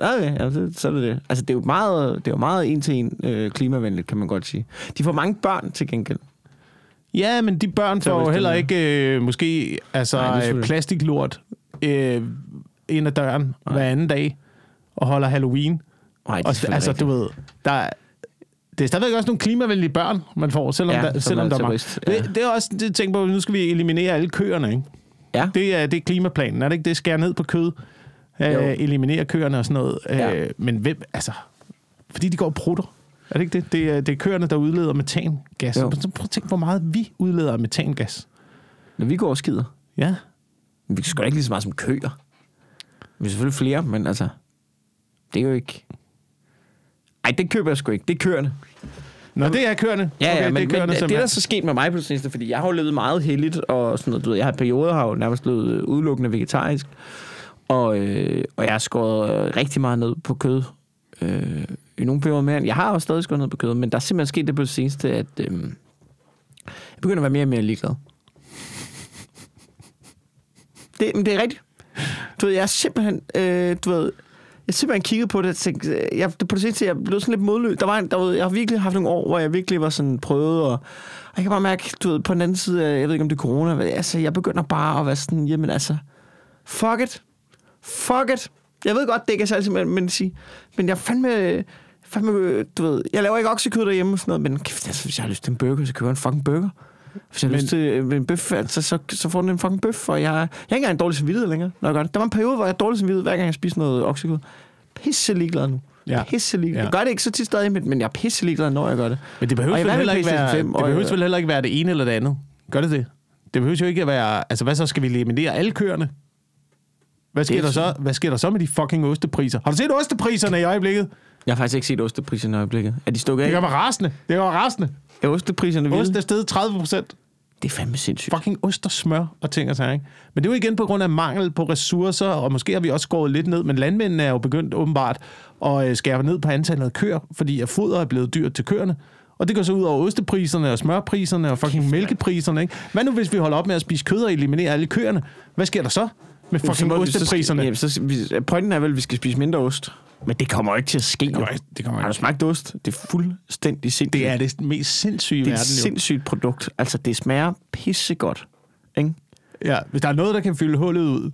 Okay, ja, det, så er det det. Altså, det er jo meget, det er jo meget en til en øh, klimavenligt, kan man godt sige. De får mange børn til gengæld. Ja, men de børn får jo heller ikke øh, måske altså, Nej, Nej, selvfølgelig- plastiklort øh, ind ad døren hver anden dag og holder Halloween. Nej, det er Og, altså, rigtigt. du ved, der, er- det er stadigvæk også nogle klimavenlige børn, man får, selvom, Ja, der, selvom er der er mange. ja. Det, det er også det, tænk på, nu skal vi eliminere alle køerne, ikke? Ja. Det er, det er klimaplanen, er det ikke det? Skære ned på kød, øh, eliminere køerne og sådan noget. Ja. Øh, men hvem, altså, fordi de går og prutter. Er det ikke det? Det er, det er køerne, der udleder metangas. Jo. Så prøv at tænke, hvor meget vi udleder af metangas. Når vi går og skider. Ja. Men vi skal ikke lige så meget som køer. Vi er selvfølgelig flere, men altså... Det er jo ikke... Ej, det køber jeg sgu ikke. Det er køerne. Nå, det er køerne. Ja, ja, okay, men, det er køerne, men det er der så sket med mig på det seneste, fordi jeg har jo levet meget heldigt, og sådan noget, du ved, jeg har i perioder har jo nærmest blevet øh, udelukkende vegetarisk, og, øh, og jeg har skåret rigtig meget ned på kød. Øh, nogle perioder mere end, jeg har også stadig skåret ned på kød, men der er simpelthen sket det på det seneste, at øh, jeg begynder at være mere og mere ligeglad. Det, men det er rigtigt. Du ved, jeg er simpelthen, øh, du ved, jeg simpelthen kiggede på det og tænkte, øh, jeg, det, på det seneste, jeg blev sådan lidt modløs. Der var, en- der ved, jeg har virkelig haft nogle år, hvor jeg virkelig var sådan prøvet, og, og jeg kan bare mærke, du ved, på den anden side, jeg ved ikke om det er corona, men altså, jeg begynder bare at være sådan, jamen altså, fuck it. Fuck it. Jeg ved godt, det ikke er særligt, men, men, sige, men jeg fandme, fandme, du ved, jeg laver ikke oksekød derhjemme og sådan noget, men kæft, altså, hvis jeg har lyst til en burger, så køber jeg en fucking burger. Hvis jeg har Men- lyst til øh, en bøf, altså, så, så får den en fucking bøf, og jeg, jeg har ikke engang en dårlig samvittighed længere, når jeg gør det. Der var en periode, hvor jeg har dårlig samvittighed, hver gang jeg spiser noget oksekød. pisse ligeglad nu. Ja. Pisse ligeglad. Ja. Jeg gør det ikke så tit stadig, men jeg er pisse ligeglad, når jeg gør det. Men det behøver vel heller ikke være, 5, det behøver vel heller ikke være det ene eller det andet. Gør det det? Det behøver jo ikke at være... Altså, hvad så? Skal vi eliminere alle køerne? Hvad sker, der så, hvad sker der så med de fucking ostepriser? Har du set ostepriserne i øjeblikket? Jeg har faktisk ikke set ostepriserne i øjeblikket. Er de stukket af? Det gør mig rasende. Det gør mig rasende. Er ostepriserne vilde? Ost er steget 30 procent. Det er fandme sindssygt. Fucking ost og smør og ting og sager, ikke? Men det er jo igen på grund af mangel på ressourcer, og måske har vi også skåret lidt ned, men landmændene er jo begyndt åbenbart at øh, skære ned på antallet af køer, fordi at foder er blevet dyrt til køerne. Og det går så ud over ostepriserne og smørpriserne og fucking mælkepriserne, ikke? Hvad nu, hvis vi holder op med at spise kød og eliminere alle køerne? Hvad sker der så med fucking ostepriserne? Ja, så, pointen er vel, at vi skal spise mindre ost. Men det kommer ikke til at ske. Det kommer, det kommer Har du smagt ost? Det er fuldstændig sindssygt. Det er det mest sindssyge i verden. Det er et sindssygt produkt. Altså, det smager pissegodt. Ikke? Ja, hvis der er noget, der kan fylde hullet ud,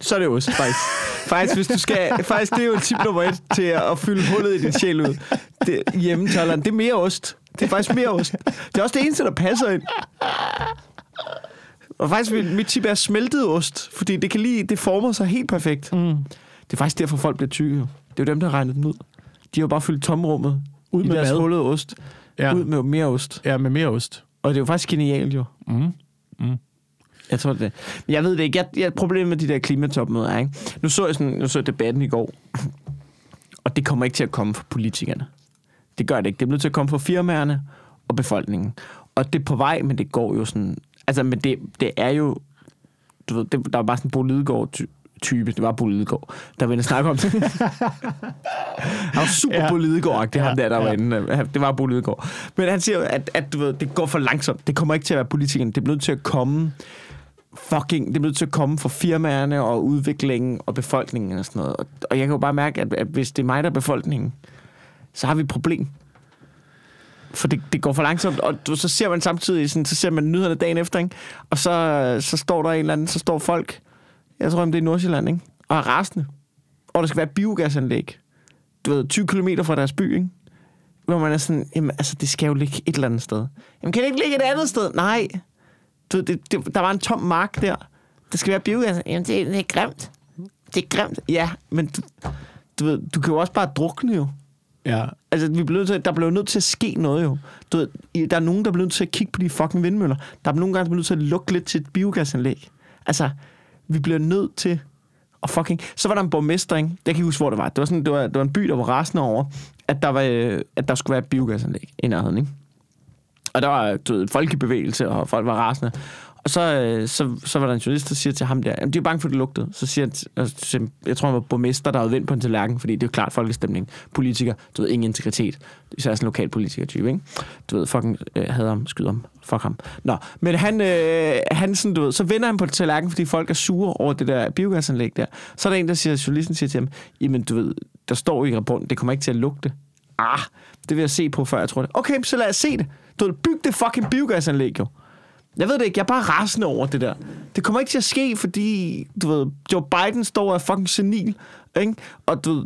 så er det ost, faktisk. faktisk, hvis du skal, faktisk, det er jo tip nummer et til at fylde hullet i din sjæl ud. Det, hjemme, Tolland, det er mere ost. Det er faktisk mere ost. Det er også det eneste, der passer ind. Og faktisk, mit tip er smeltet ost, fordi det kan lige, det former sig helt perfekt. Mm. Det er faktisk derfor, folk bliver tykke. Det er jo dem, der regner den ud. De har jo bare fyldt tomrummet ud med deres hullede ost. Ja. Ud med mere ost. Ja, med mere ost. Og det er jo faktisk genialt, jo. Mm. Mm. Jeg tror det. Men jeg ved det ikke. Jeg, jeg, problemet med de der klimatopmøder er, ikke? Nu så jeg, sådan, nu så jeg debatten i går, og det kommer ikke til at komme fra politikerne. Det gør det ikke. Det er nødt til at komme fra firmaerne og befolkningen. Og det er på vej, men det går jo sådan... Altså, men det, det er jo... Du ved, det, der er bare sådan en Bo type. Det var Bo Lidegaard, der ville snakke om det. han var super ja. Bo Lidegaard, det ja, ham der, der ja. var inde. Det var Bo Lidegaard. Men han siger at, at du ved, det går for langsomt. Det kommer ikke til at være politikerne. Det er nødt til at komme fucking, det er nødt til at komme fra firmaerne og udviklingen og befolkningen og sådan noget. Og, og jeg kan jo bare mærke, at, at hvis det er mig, der er befolkningen, så har vi et problem. For det, det går for langsomt, og så ser man samtidig, sådan, så ser man nyhederne dagen efter, ikke? og så, så står der en eller anden, så står folk jeg tror, det er i Nordsjælland, ikke? Og er rasende. Og der skal være biogasanlæg. Du ved, 20 km fra deres by, ikke? Hvor man er sådan, jamen, altså, det skal jo ligge et eller andet sted. Jamen, kan det ikke ligge et andet sted? Nej. Du, det, det, der var en tom mark der. Der skal være biogas. Jamen, det, det er grimt. Det er grimt. Ja, men du, du, ved, du kan jo også bare drukne jo. Ja. Altså, vi blev til, der blev nødt til at ske noget jo. Du ved, der er nogen, der blev nødt til at kigge på de fucking vindmøller. Der er nogen gange, der blev nødt til at lukke lidt til et biogasanlæg. Altså, vi bliver nødt til at fucking... Så var der en borgmester, ikke? Jeg kan ikke huske, hvor det var. Det var, sådan, det var, det var en by, der var rasende over, at der, var, øh, at der skulle være et biogasanlæg i nærheden, ikke? Og der var du ved, folkebevægelse, og folk var rasende. Og så, øh, så, så var der en journalist, der siger til ham der, jamen, de er bange for, at det lugtede. Så siger han, jeg tror, han var borgmester, der havde vendt på en tallerken, fordi det er jo klart folkestemning. Politiker, du ved, ingen integritet. Især sådan en lokal politiker-type, ikke? Du ved, fucking øh, havde ham, skyder ham, fuck ham. Nå, men han, øh, han sådan, du ved, så vender han på tallerken, fordi folk er sure over det der biogasanlæg der. Så er der en, der siger, journalisten siger til ham, jamen du ved, der står i rapporten, det kommer ikke til at lugte. Ah, det vil jeg se på, før jeg tror det. Okay, så lad os se det. Du ved, byg det fucking biogasanlæg jo. Jeg ved det ikke, jeg er bare rasende over det der. Det kommer ikke til at ske, fordi, du ved, Joe Biden står og er fucking senil, ikke? Og du ved,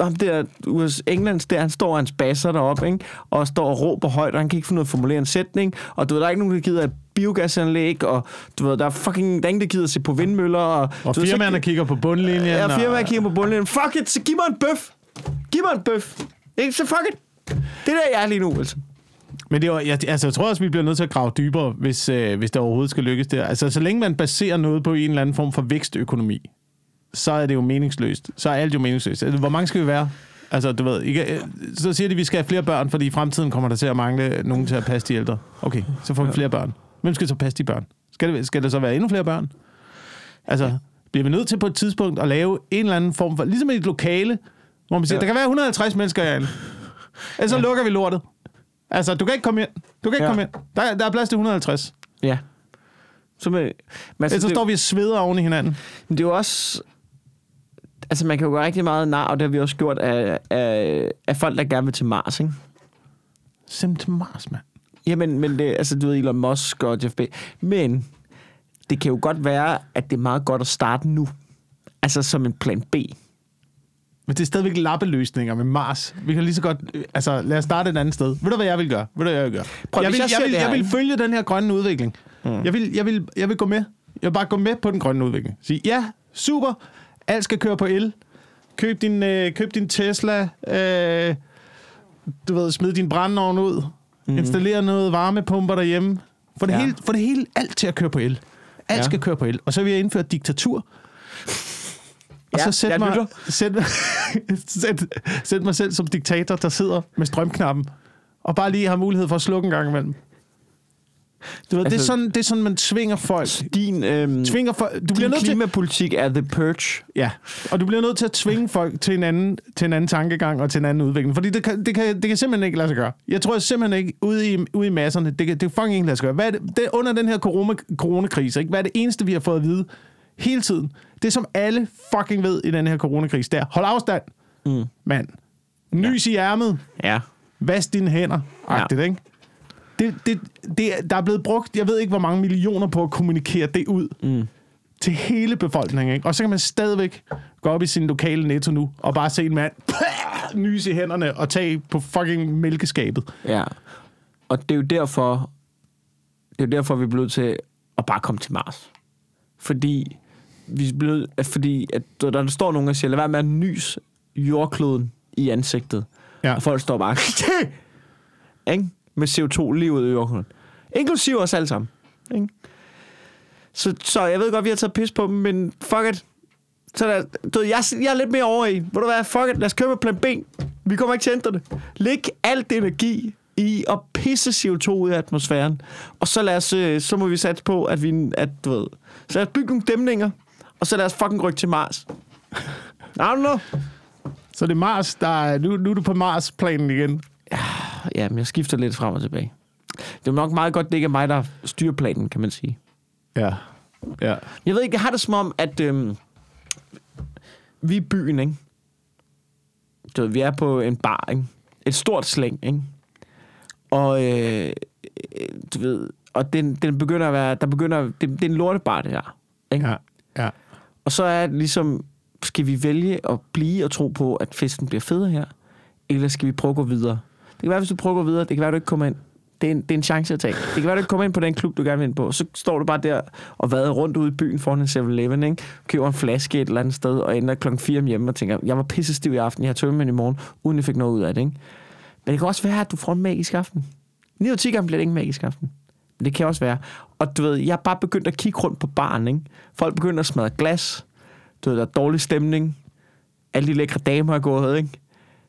ham der, US Englands der, han står og hans basser deroppe, ikke? Og står og råber højt, og han kan ikke finde ud af at formulere en sætning. Og du ved, der er ikke nogen, der gider et biogasanlæg, og du ved, der er fucking, der er ingen, der gider at se på vindmøller. Og, og firmaerne kigger på bundlinjen. Ja, firmaerne og... kigger på bundlinjen. Fuck it, så giv mig en bøf. Giv mig en bøf. Ikke? Så fuck it. Det er der, jeg er lige nu, altså. Men det var, jeg, altså, jeg tror også, vi bliver nødt til at grave dybere, hvis, øh, hvis det overhovedet skal lykkes der. Altså, så længe man baserer noget på en eller anden form for vækstøkonomi, så er det jo meningsløst. Så er alt jo meningsløst. Altså, hvor mange skal vi være? Altså, du ved, ikke, øh, så siger de, at vi skal have flere børn, fordi i fremtiden kommer der til at mangle nogen til at passe de ældre. Okay, så får vi flere børn. Hvem skal så passe de børn? Skal det, skal der så være endnu flere børn? Altså, bliver vi nødt til på et tidspunkt at lave en eller anden form for... Ligesom et lokale, hvor man siger, ja. der kan være 150 mennesker herinde. Ellers så lukker vi lortet. Altså, du kan ikke komme ind. Du kan ikke ja. komme ind. Der, der er plads til 150. Ja. Så, med, men altså, så det, står vi og sveder oven i hinanden. Men det er jo også... Altså, man kan jo gøre rigtig meget nar, og det har vi også gjort af, af, af folk, der gerne vil til Mars, ikke? Sim til Mars, mand. Jamen, men det, altså, du ved, Elon Musk og Jeff Bezos. Men det kan jo godt være, at det er meget godt at starte nu. Altså som en plan B. Men det er stadigvæk lappeløsninger med Mars. Vi kan lige så godt... Øh, altså, lad os starte et andet sted. Ved du, hvad jeg vil gøre? Ved du, hvad jeg vil gøre? Prøv, jeg, vil, jeg, jeg, vil, jeg vil følge den her grønne udvikling. Mm. Jeg, vil, jeg, vil, jeg vil gå med. Jeg vil bare gå med på den grønne udvikling. Sige, ja, super. Alt skal køre på el. køb din, øh, køb din Tesla, øh, du ved, smid din brændeovn ud, mm. installer noget varmepumper derhjemme, få det, Ja. hele, få det hele, alt til at køre på el. Alt ja. skal køre på el. Og så vil jeg indføre diktatur. Og Ja, så sæt jeg mig, sæt, sæt, sæt mig selv som diktator, der sidder med strømknappen, og bare lige har mulighed for at slukke en gang imellem. Du ved, altså, det, er Altså- sådan, det er sådan, man tvinger folk. Din, øhm, Tvinger folk du bliver din nødt til, klimapolitik er the purge. Ja, og du bliver nødt til at tvinge folk til en anden, til en anden tankegang og til en anden udvikling. Fordi det kan, det kan, det kan simpelthen ikke lade sig gøre. Jeg tror simpelthen ikke, ude i, ude i masserne, det kan, det kan fucking ikke lade sig gøre. Hvad er det, det er under den her corona, coronakrise, ikke? hvad er det eneste, vi har fået at vide hele tiden? Det, som alle fucking ved i den her coronakrise, det er, hold afstand, Mm. mand. Nys ja. i ærmet, Ja. vask dine hænder, agtigt, ikke? Det, det, det, er- der er blevet brugt, jeg ved ikke, hvor mange millioner på at kommunikere det ud Mm. til hele befolkningen. Ikke? Og så kan man stadigvæk gå op i sin lokale netto nu, og bare se en mand nys i hænderne og tage på fucking mælkeskabet. Ja. Og det er jo derfor, det er jo derfor, vi bliver nødt til at bare komme til Mars. Fordi, vi nødt- at- fordi at, der, der står nogen og siger, lad være med at nys jordkloden i ansigtet. Ja. Og folk står bare, ikke? med CO2 lige ud i jordkloden. Inklusiv os alle sammen. Ikke? Så, så jeg ved godt, vi har taget pis på dem, men fuck it. Så der, du, jeg, jeg er lidt mere over i. Ved du hvad, fuck it, lad os køre med plan B. Vi kommer ikke til at ændre det. Læg alt energi i at pisse CO2 ud af atmosfæren. Og så, lad os, øh, så må vi satse på, at vi, at, du ved, så lad os bygge nogle dæmninger, og så lad os fucking rykke til Mars. I don't know. Så det er Mars, der er, nu, nu er du på Mars-planen igen. Ja, men jeg skifter lidt frem og tilbage. Det er nok meget godt, det ikke er mig, der styrer planen, kan man sige. Ja. ja. Jeg ved ikke, jeg har det som om, at øhm, vi er byen, ikke? Du ved, vi er på en bar, ikke? Et stort slæng, ikke? Og, øh, du ved, og den, den begynder at være, der begynder, det, det er en lortebar, det her. Ikke? Ja. ja. Og så er det ligesom, skal vi vælge at blive og tro på, at festen bliver federe her? Eller skal vi prøve at gå videre? Det kan være, hvis du prøver at gå videre, det kan være, at du ikke kommer ind. Det er, en, det er en chance at tage. Det kan være, at du ikke kommer ind på den klub, du gerne vil ind på. Så står du bare der og vader rundt ude i byen foran en 7-Eleven, ikke? køber en flaske et eller andet sted, og ender klokken 4 om hjemme og tænker, jeg var pisse stiv i aften, jeg har tømmermænd i morgen, uden jeg fik noget ud af det. Ikke? Men det kan også være, at du får en magisk aften. 9 10 gange bliver det ikke en magisk aften. Det kan også være. Og du ved, jeg er bare begyndt at kigge rundt på baren, ikke? Folk begynder at smadre glas. Du ved, der er dårlig stemning. Alle de lækre damer er gået, ikke?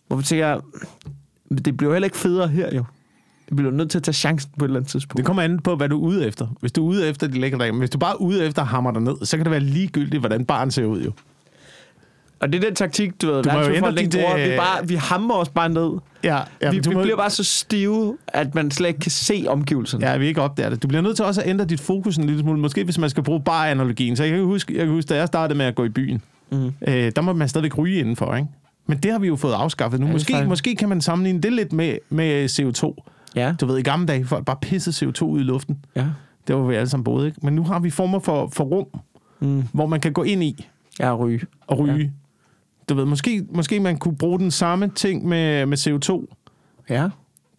Hvor tænker, jeg, det bliver heller ikke federe her, jo. Det bliver nødt til at tage chancen på et eller andet tidspunkt. Det kommer an på, hvad du er ude efter. Hvis du er ude efter de lækre damer, hvis du bare er ude efter at hamre dig ned, så kan det være ligegyldigt, hvordan barn ser ud, jo. Og det er den taktik, du ved, Du må jo ændre dit, bruger. øh, Vi, bare, vi hammer os bare ned. Ja, ja, vi, du vi må, bliver bare så stive, at man slet ikke kan se omgivelserne. Ja, vi ikke opdager det. Du bliver nødt til også at ændre dit fokus en lille smule. Måske hvis man skal bruge bare analogien. Så jeg kan huske, jeg kan huske da jeg startede med at gå i byen, Mm. øh, der må man stadigvæk ryge indenfor, ikke? Men det har vi jo fået afskaffet nu. Ja, måske, faktisk- måske kan man sammenligne det lidt med, med CO2. Ja, Du ved, i gamle dage, folk bare pissede CO2 ud i luften. ja. Det var vi alle sammen boede, ikke? Men nu har vi former for, for rum, Mm. hvor man kan gå ind i Ja, ryge. og ryge. Ja. Du ved, måske, måske man kunne bruge den samme ting med, med CO2. Ja.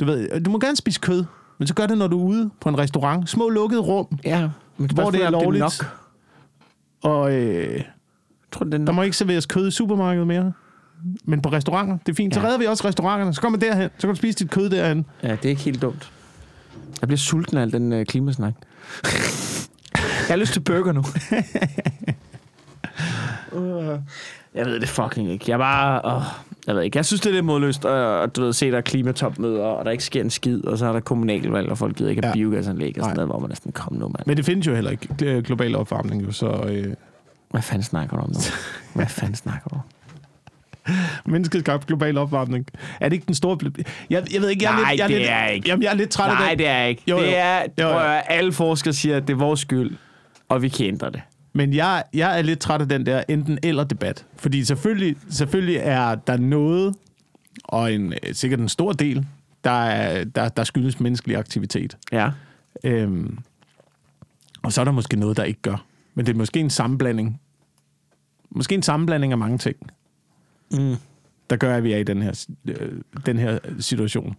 Du ved, du må gerne spise kød, men så gør det, når du er ude på en restaurant. Små lukkede rum, Ja. Men hvor det er lovligt. nok. Og øh, tror, det er der nok. må ikke serveres kød i supermarkedet mere. Men på restauranter, det er fint. Så Ja. redder vi også restauranterne. Så kommer man derhen, så kan du spise dit kød derhen. Ja, det er ikke helt dumt. Jeg bliver sulten af al den øh, klimasnak. jeg har lyst til burger nu. Uh, jeg ved det fucking ikke. Jeg bare... Oh, jeg ved ikke. Jeg synes, det er lidt modløst at, du ved, se, der er klimatopmøder, og der ikke sker en skid, og så er der kommunalvalg, og folk gider ikke have Ja. biogasanlæg og sådan Nej. noget, hvor man næsten kom nu, mand. Men det findes jo heller ikke, gl- global opvarmning. Jo, så øh, Hvad fanden snakker du om nu? Hvad fanden snakker du om? menneskeskabt global opvarmning. Er det ikke den store... Jeg, jeg ved ikke, jeg er Nej, lidt, jeg er det lidt, er ikke. Jamen, jeg er lidt træt af Nej, det. det er ikke. Jo, jo. Det er, Jo, jo. prøv alle forskere siger, at det er vores skyld, og vi kan ændre det. Men jeg, jeg er lidt træt af den der enten eller debat. Fordi selvfølgelig, selvfølgelig er der noget, og en, øh, sikkert en stor del, der, er, der, der skyldes menneskelig aktivitet. Ja. Øhm, og så er der måske noget, der ikke gør. Men det er måske en sammenblanding. Måske en sammenblanding af mange ting, Mm. der gør, at vi er i den her, øh, den her situation.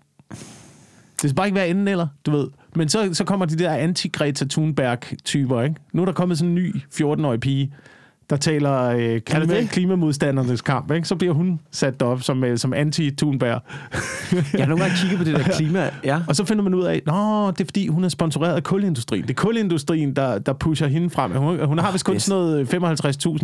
Det skal bare ikke være enden eller, du ved. Men så, så kommer de der anti-Greta Thunberg-typer, ikke? Nu er der kommet sådan en ny 14-årig pige, der taler øh, klima, det? klimamodstandernes kamp, ikke? så bliver hun sat op som, øh, som anti-Thunberg. jeg har nogle gange kigget på det der klima, ja. Og så finder man ud af, at det er fordi, hun er sponsoreret af kulindustrien. Det er kulindustrien, der, der pusher hende frem. Hun, hun har vist kun sådan noget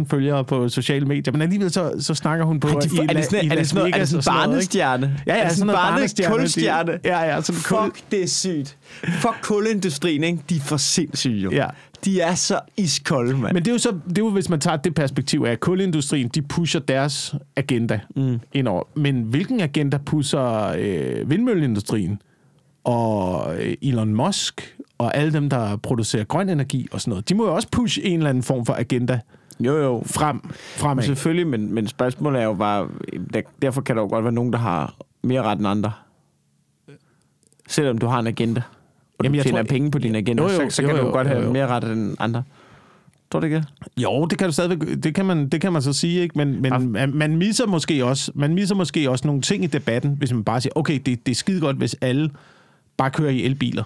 55.000 følgere på sociale medier, men alligevel så, så snakker hun på... Er, de, er, det sådan, er det sådan, er det sådan barnestjerne? Ja, ja, sådan, sådan en barnestjerne. Kulstjerne? Ja, ja. Sådan Fuck, det er sygt. Fuck kulindustrien, ikke? De er for sindssyge, jo. Ja. De er så iskolde, mand. Men det er jo så, det er jo, hvis man tager det perspektiv af, at kulindustrien, de pusher deres agenda mm. indover. Men hvilken agenda pusher øh, vindmølleindustrien og øh, Elon Musk og alle dem, der producerer grøn energi og sådan noget? De må jo også pushe en eller anden form for agenda jo, jo. frem, fremad. Selvfølgelig, men, men spørgsmålet er jo bare, der, derfor kan der jo godt være nogen, der har mere ret end andre. Selvom du har en agenda og Jamen, du tjener tror, penge på din agenda, jo, jo, så, så kan jo, jo, du godt jo, jo. have mere ret end andre. Tror du ikke Jo, det kan du stadigvæk, det kan man, det kan man så sige, ikke? Men, men ja. man, man, misser måske også, man misser måske også nogle ting i debatten, hvis man bare siger, okay, det, det er skide godt, hvis alle bare kører i elbiler,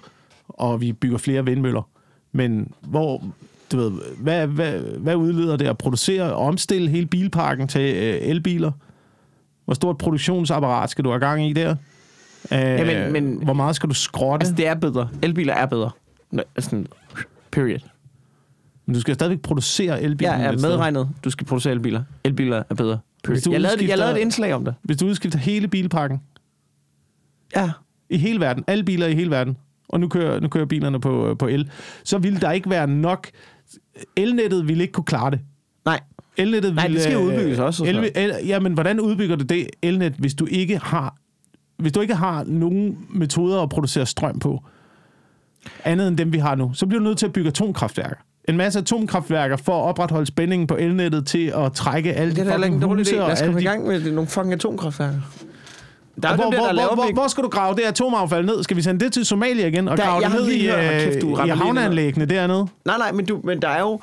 og vi bygger flere vindmøller. Men hvor, du ved, hvad, hvad, hvad udleder det at producere og omstille hele bilparken til øh, elbiler? Hvor stort produktionsapparat skal du have gang i der? Ja, men, men, hvor meget skal du skrotte? Altså, det er bedre. Elbiler er bedre. Sådan, period. Men du skal stadigvæk producere elbiler. Ja, er medregnet. Du skal producere elbiler. Elbiler er bedre. Du jeg, lavede, jeg lavede et indslag om det. Hvis du udskifter hele bilpakken. Ja. I hele verden. Alle biler i hele verden. Og nu kører, nu kører bilerne på, på el. Så ville der ikke være nok... Elnettet ville ikke kunne klare det. Nej. Elnettet Nej, det skal udbygges også. El, el, ja, men hvordan udbygger du det elnet, hvis du ikke har hvis du ikke har nogen metoder at producere strøm på, andet end dem, vi har nu, så bliver du nødt til at bygge atomkraftværker. En masse atomkraftværker for at opretholde spændingen på elnettet til at trække alle de fucking huse. Lad os komme i gang med nogle fucking atomkraftværker. Der er hvor, dem, der hvor, hvor, hvor skal du grave det atomaffald ned? Skal vi sende det til Somalia igen og der, grave det ned i, hørt, kæft, du i havneanlæggene dernede? Nej, nej, men, du, men der er jo...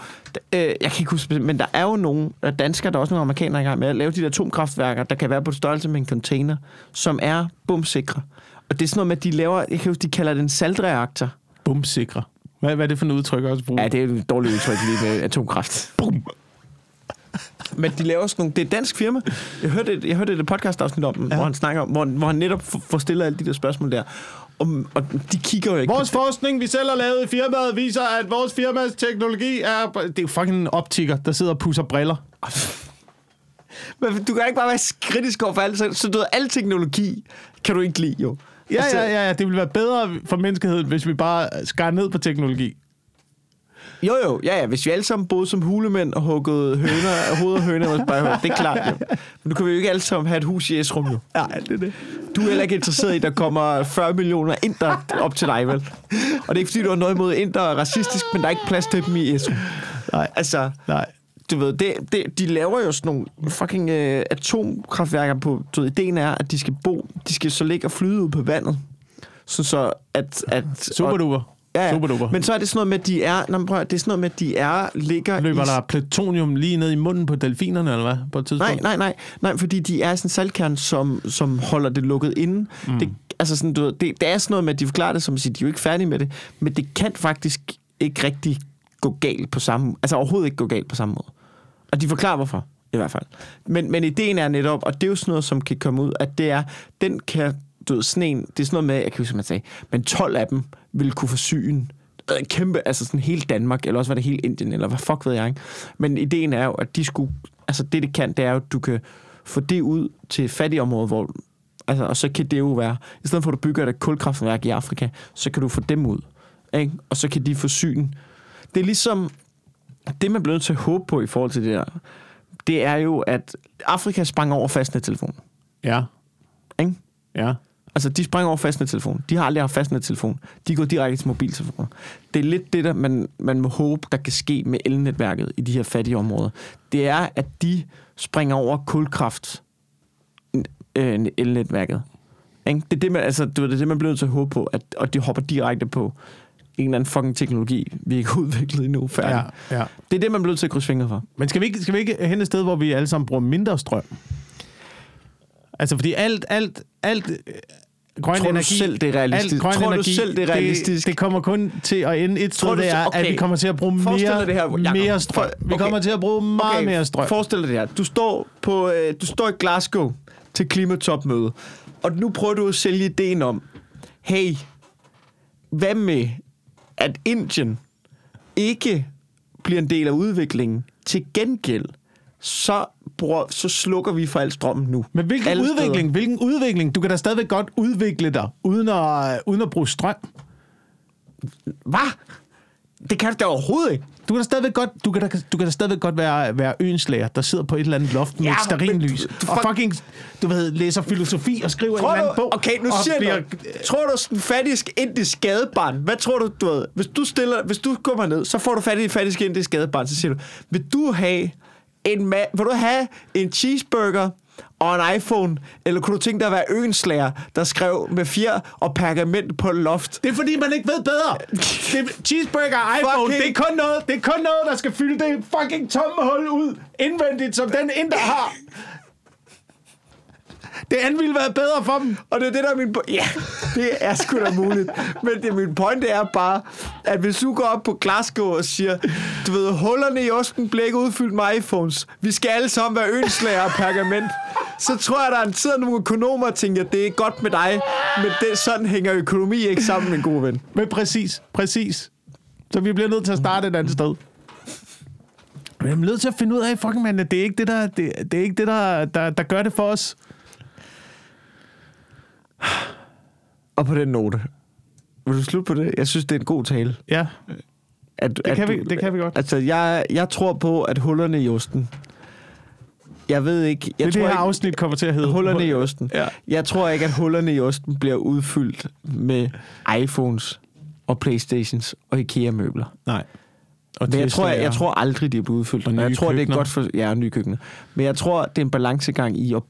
Øh, jeg kan ikke huske, men der er jo nogle danskere, der er også nogle amerikanere i gang med at lave de der atomkraftværker, der kan være på størrelse med en container, som er bumsikre. Og det er sådan noget med, at de laver... Jeg kan huske, de kalder det en saltreaktor. Bumsikre? Hvad, hvad er det for en udtryk også bruger? Ja, det er et dårligt udtryk lige med atomkraft. Bum. Men de laver sådan nogle... Det er et dansk firma. Jeg hørte et, jeg hørte et podcast-afsnit om ja. hvor han snakker om, hvor, hvor han netop får stillet alle de der spørgsmål der. Og, og de kigger jo ikke... Vores forskning, vi selv har lavet i firmaet, viser, at vores firmas teknologi er... Det er jo fucking en optiker, der sidder og pusser briller. Men du kan ikke bare være kritisk over for alt. Så, så du ved, al teknologi kan du ikke lide, jo. Ja, altså, ja, ja, ja. Det ville være bedre for menneskeheden, hvis vi bare skar ned på teknologi. Jo, jo, ja, ja. Hvis vi alle sammen boede som hulemænd og huggede høner, hovedet af høner, det er klart, jo. Men nu kan vi jo ikke alle sammen have et hus i Esrum, jo. Ja, det er det. Du er heller ikke interesseret i, at der kommer 40 millioner inder op til dig, vel? Og det er ikke, fordi du har noget imod inder og racistisk, men der er ikke plads til dem i Esrum. Nej. Altså, Nej. Du ved, det, det, de laver jo sådan nogle fucking øh, atomkraftværker på... Du ved, ideen er, at de skal bo... De skal så ligge og flyde ud på vandet. Så, så at... at Super duper. Ja, ja. Super duper. Men så er det sådan noget med, at de er... Nå, prøv, det er sådan noget med, at de er... Ligger Løber i, der plutonium lige ned i munden på delfinerne, eller hvad? På et tidspunkt? Nej, nej, nej. Nej, fordi de er sådan en saltkern, som, som holder det lukket inde. Mm. Det, altså sådan, du ved, det, det er sådan noget med, at de forklarer det, som at sige, de er jo ikke færdige med det, men det kan faktisk ikke rigtig gå galt på samme... Altså overhovedet ikke gå galt på samme måde. Og de forklarer hvorfor, i hvert fald. Men, men ideen er netop, og det er jo sådan noget, som kan komme ud, at det er, den kan du ved, sådan en, det er sådan noget med, jeg kan huske, man sagde, men 12 af dem ville kunne forsyne øh, kæmpe, altså sådan hele Danmark, eller også var det hele Indien, eller hvad fuck ved jeg, ikke? Men ideen er jo, at de skulle, altså det det kan, det er jo, at du kan få det ud til fattige områder, hvor, altså, og så kan det jo være, i stedet for at du bygger et kulkraftværk i Afrika, så kan du få dem ud, ikke? Og så kan de forsyne. Det er ligesom, det man bliver nødt til at håbe på i forhold til det der, det er jo, at Afrika sprang over fastnettelefon. Ja. Ikke? Ja. Altså, de springer over fastnettelefon. De har aldrig haft fastnettelefon. De går direkte til mobiltelefoner. Det er lidt det, der man, man må håbe, der kan ske med elnetværket i de her fattige områder. Det er, at de springer over kulkraft øh, elnetværket. Ikke? Det er det, man, altså, det er det, man bliver nødt til at håbe på, at, og de hopper direkte på en eller anden fucking teknologi, vi ikke har udviklet endnu færdig. Ja, ja. Det er det, man bliver nødt til at krydse fingre for. Men skal vi, ikke, skal vi ikke hen et sted, hvor vi alle sammen bruger mindre strøm? Altså, fordi alt, alt, alt grøn Tror du energi, selv, det er realistisk? Alt grøn Tror du energi, selv, det er realistisk? Det, det kommer kun til at ende et sted, du det er, okay. at okay. vi kommer til at bruge Forestil mere, det her, Jacob. mere strøm. For- Vi okay. kommer til at bruge meget Okay, mere strøm. Forestil dig det her. Du står, på, øh, du står i Glasgow til klimatopmøde, og nu prøver du at sælge ideen om, hey, hvad med, at Indien ikke bliver en del af udviklingen? Til gengæld, så, bruger, så slukker vi for al strømmen nu. Men hvilken Alle udvikling? steder. Hvilken udvikling? Du kan da stadigvæk godt udvikle dig, uden at, uden at bruge strøm. Hvad? Det kan du da overhovedet ikke. Du kan da stadigvæk godt, du kan da, du kan da stadigvæk godt være, være øenslæger, der sidder på et eller andet loft med Ja, et sterinlys, men du- du og fuck- fucking, du ved, læser filosofi og skriver en eller anden bog. okay, nu siger bliver, jeg. Tror du, sådan en fattig indisk gadebarn, hvad tror du, du ved, hvis du stiller, hvis du kommer ned, så får du fat i en fattig indisk gadebarn, så siger du, vil du have en, ma- vil du have en cheeseburger og en iPhone, eller kunne du tænke dig at være øenslager, der skrev med fjer og pergament på loft? Det er fordi, man ikke ved bedre. Det, cheeseburger og iPhone, Fucking- det er, kun noget, det er kun noget, der skal fylde det fucking tomme hul ud indvendigt, som den indre har. Det andet ville være bedre for dem. Og det er det, der er min po- Ja, det er sgu da muligt. Men det, min pointe er bare, at hvis du går op på Glasgow og siger, du ved, hullerne i osten bliver ikke udfyldt med iPhones. Vi skal alle sammen være ønslager og pergament. Så tror jeg, der er en tid, nogle økonomer tænker, det er godt med dig, men det, sådan hænger økonomi ikke sammen, min gode ven. Men præcis, præcis. Så vi bliver nødt til at starte et andet sted. Men jeg er nødt til at finde ud af, fucking man, at det er ikke det, der, det, det er ikke det der, der, der gør det for os. Og på den note, vil du slutte på det? Jeg synes, det er en god tale. Ja, At, det, kan, vi, det kan vi godt. Altså, jeg, jeg tror på, at hullerne i osten... Jeg ved ikke... Jeg det er tror det her ikke, afsnit kommer til at hedde. Hullerne i osten. Ja. Jeg tror ikke, at hullerne i osten bliver udfyldt med iPhones og Playstations og IKEA-møbler. Nej. Og Men jeg tror, jeg, jeg tror aldrig, de er blevet udfyldt. Og jeg tror, det er køkkener. godt for... Ja, nye køkkener. Men jeg tror, det er en balancegang i at...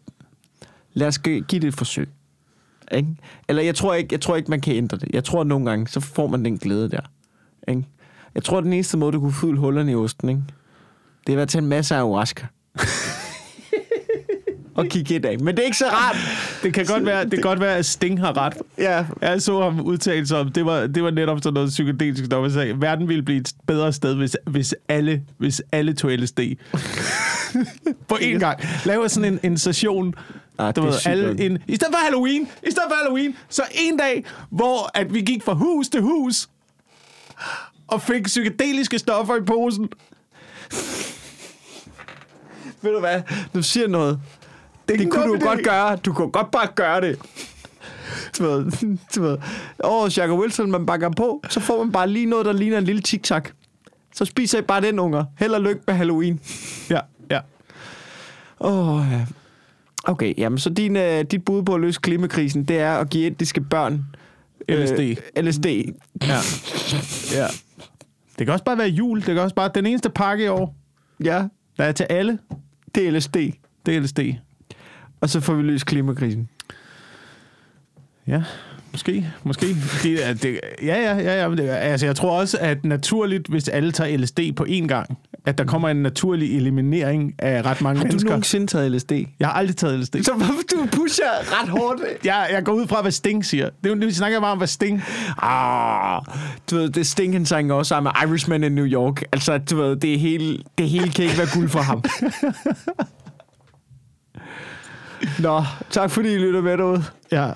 Lad os gi- give det et forsøg. Ikke? Eller jeg tror, ikke, jeg tror ikke, man kan ændre det. Jeg tror, at nogle gange, så får man den glæde der. Ikke? Jeg tror, at den eneste måde, du kunne fylde hullerne i osten, ikke? det er ved at tage en masse ayahuasca. og kigge ind af. Men det er ikke så rart. Det kan godt være, det kan godt være at Sting har ret. Ja, Jeg så ham udtale sig om, det var, det var netop sådan noget psykedelisk, når man sagde, verden ville blive et bedre sted, hvis, hvis, alle, hvis alle tog LSD. På én gang. Lave sådan en, en session, Ah, du det er ved, alle en, i stedet for Halloween, i stedet for Halloween, så en dag, hvor at vi gik fra hus til hus, og fik psykedeliske stoffer i posen. Ved du hvad? Du siger noget. Det, det kunne du idé. godt gøre. Du kunne godt bare gøre det. Du ved, du ved. Åh, Jacob Wilson, man bakker på, så får man bare lige noget, der ligner en lille tic-tac. Så spiser I bare den, unger. Held og lykke med Halloween. Ja, ja. Åh, oh, ja. Okay, jamen så din, uh, dit bud på at løse klimakrisen, det er at give indiske børn LSD. Øh, LSD. Ja. ja. Det kan også bare være jul. Det kan også bare den eneste pakke i år, Ja, der er til alle, det er LSD. det er LSD. Og så får vi løst klimakrisen. Ja, måske. Måske. Det, er- det, ja, ja, ja. ja men det, er- altså, jeg tror også, at naturligt, hvis alle tager LSD på én gang, at der kommer en naturlig eliminering af ret mange Har du mennesker. nogensinde taget LSD? Jeg har aldrig taget LSD. Så hvorfor du pusher ret hårdt? Jeg, jeg går ud fra, hvad Sting siger. Det er jo, vi snakker bare om, hvad Sting... Ah, du ved, det Sting, han sang også sammen med Irishman in New York. Altså, du ved, det hele, det hele kan ikke være guld for ham. Nå, tak fordi I lytter med derude. Ja,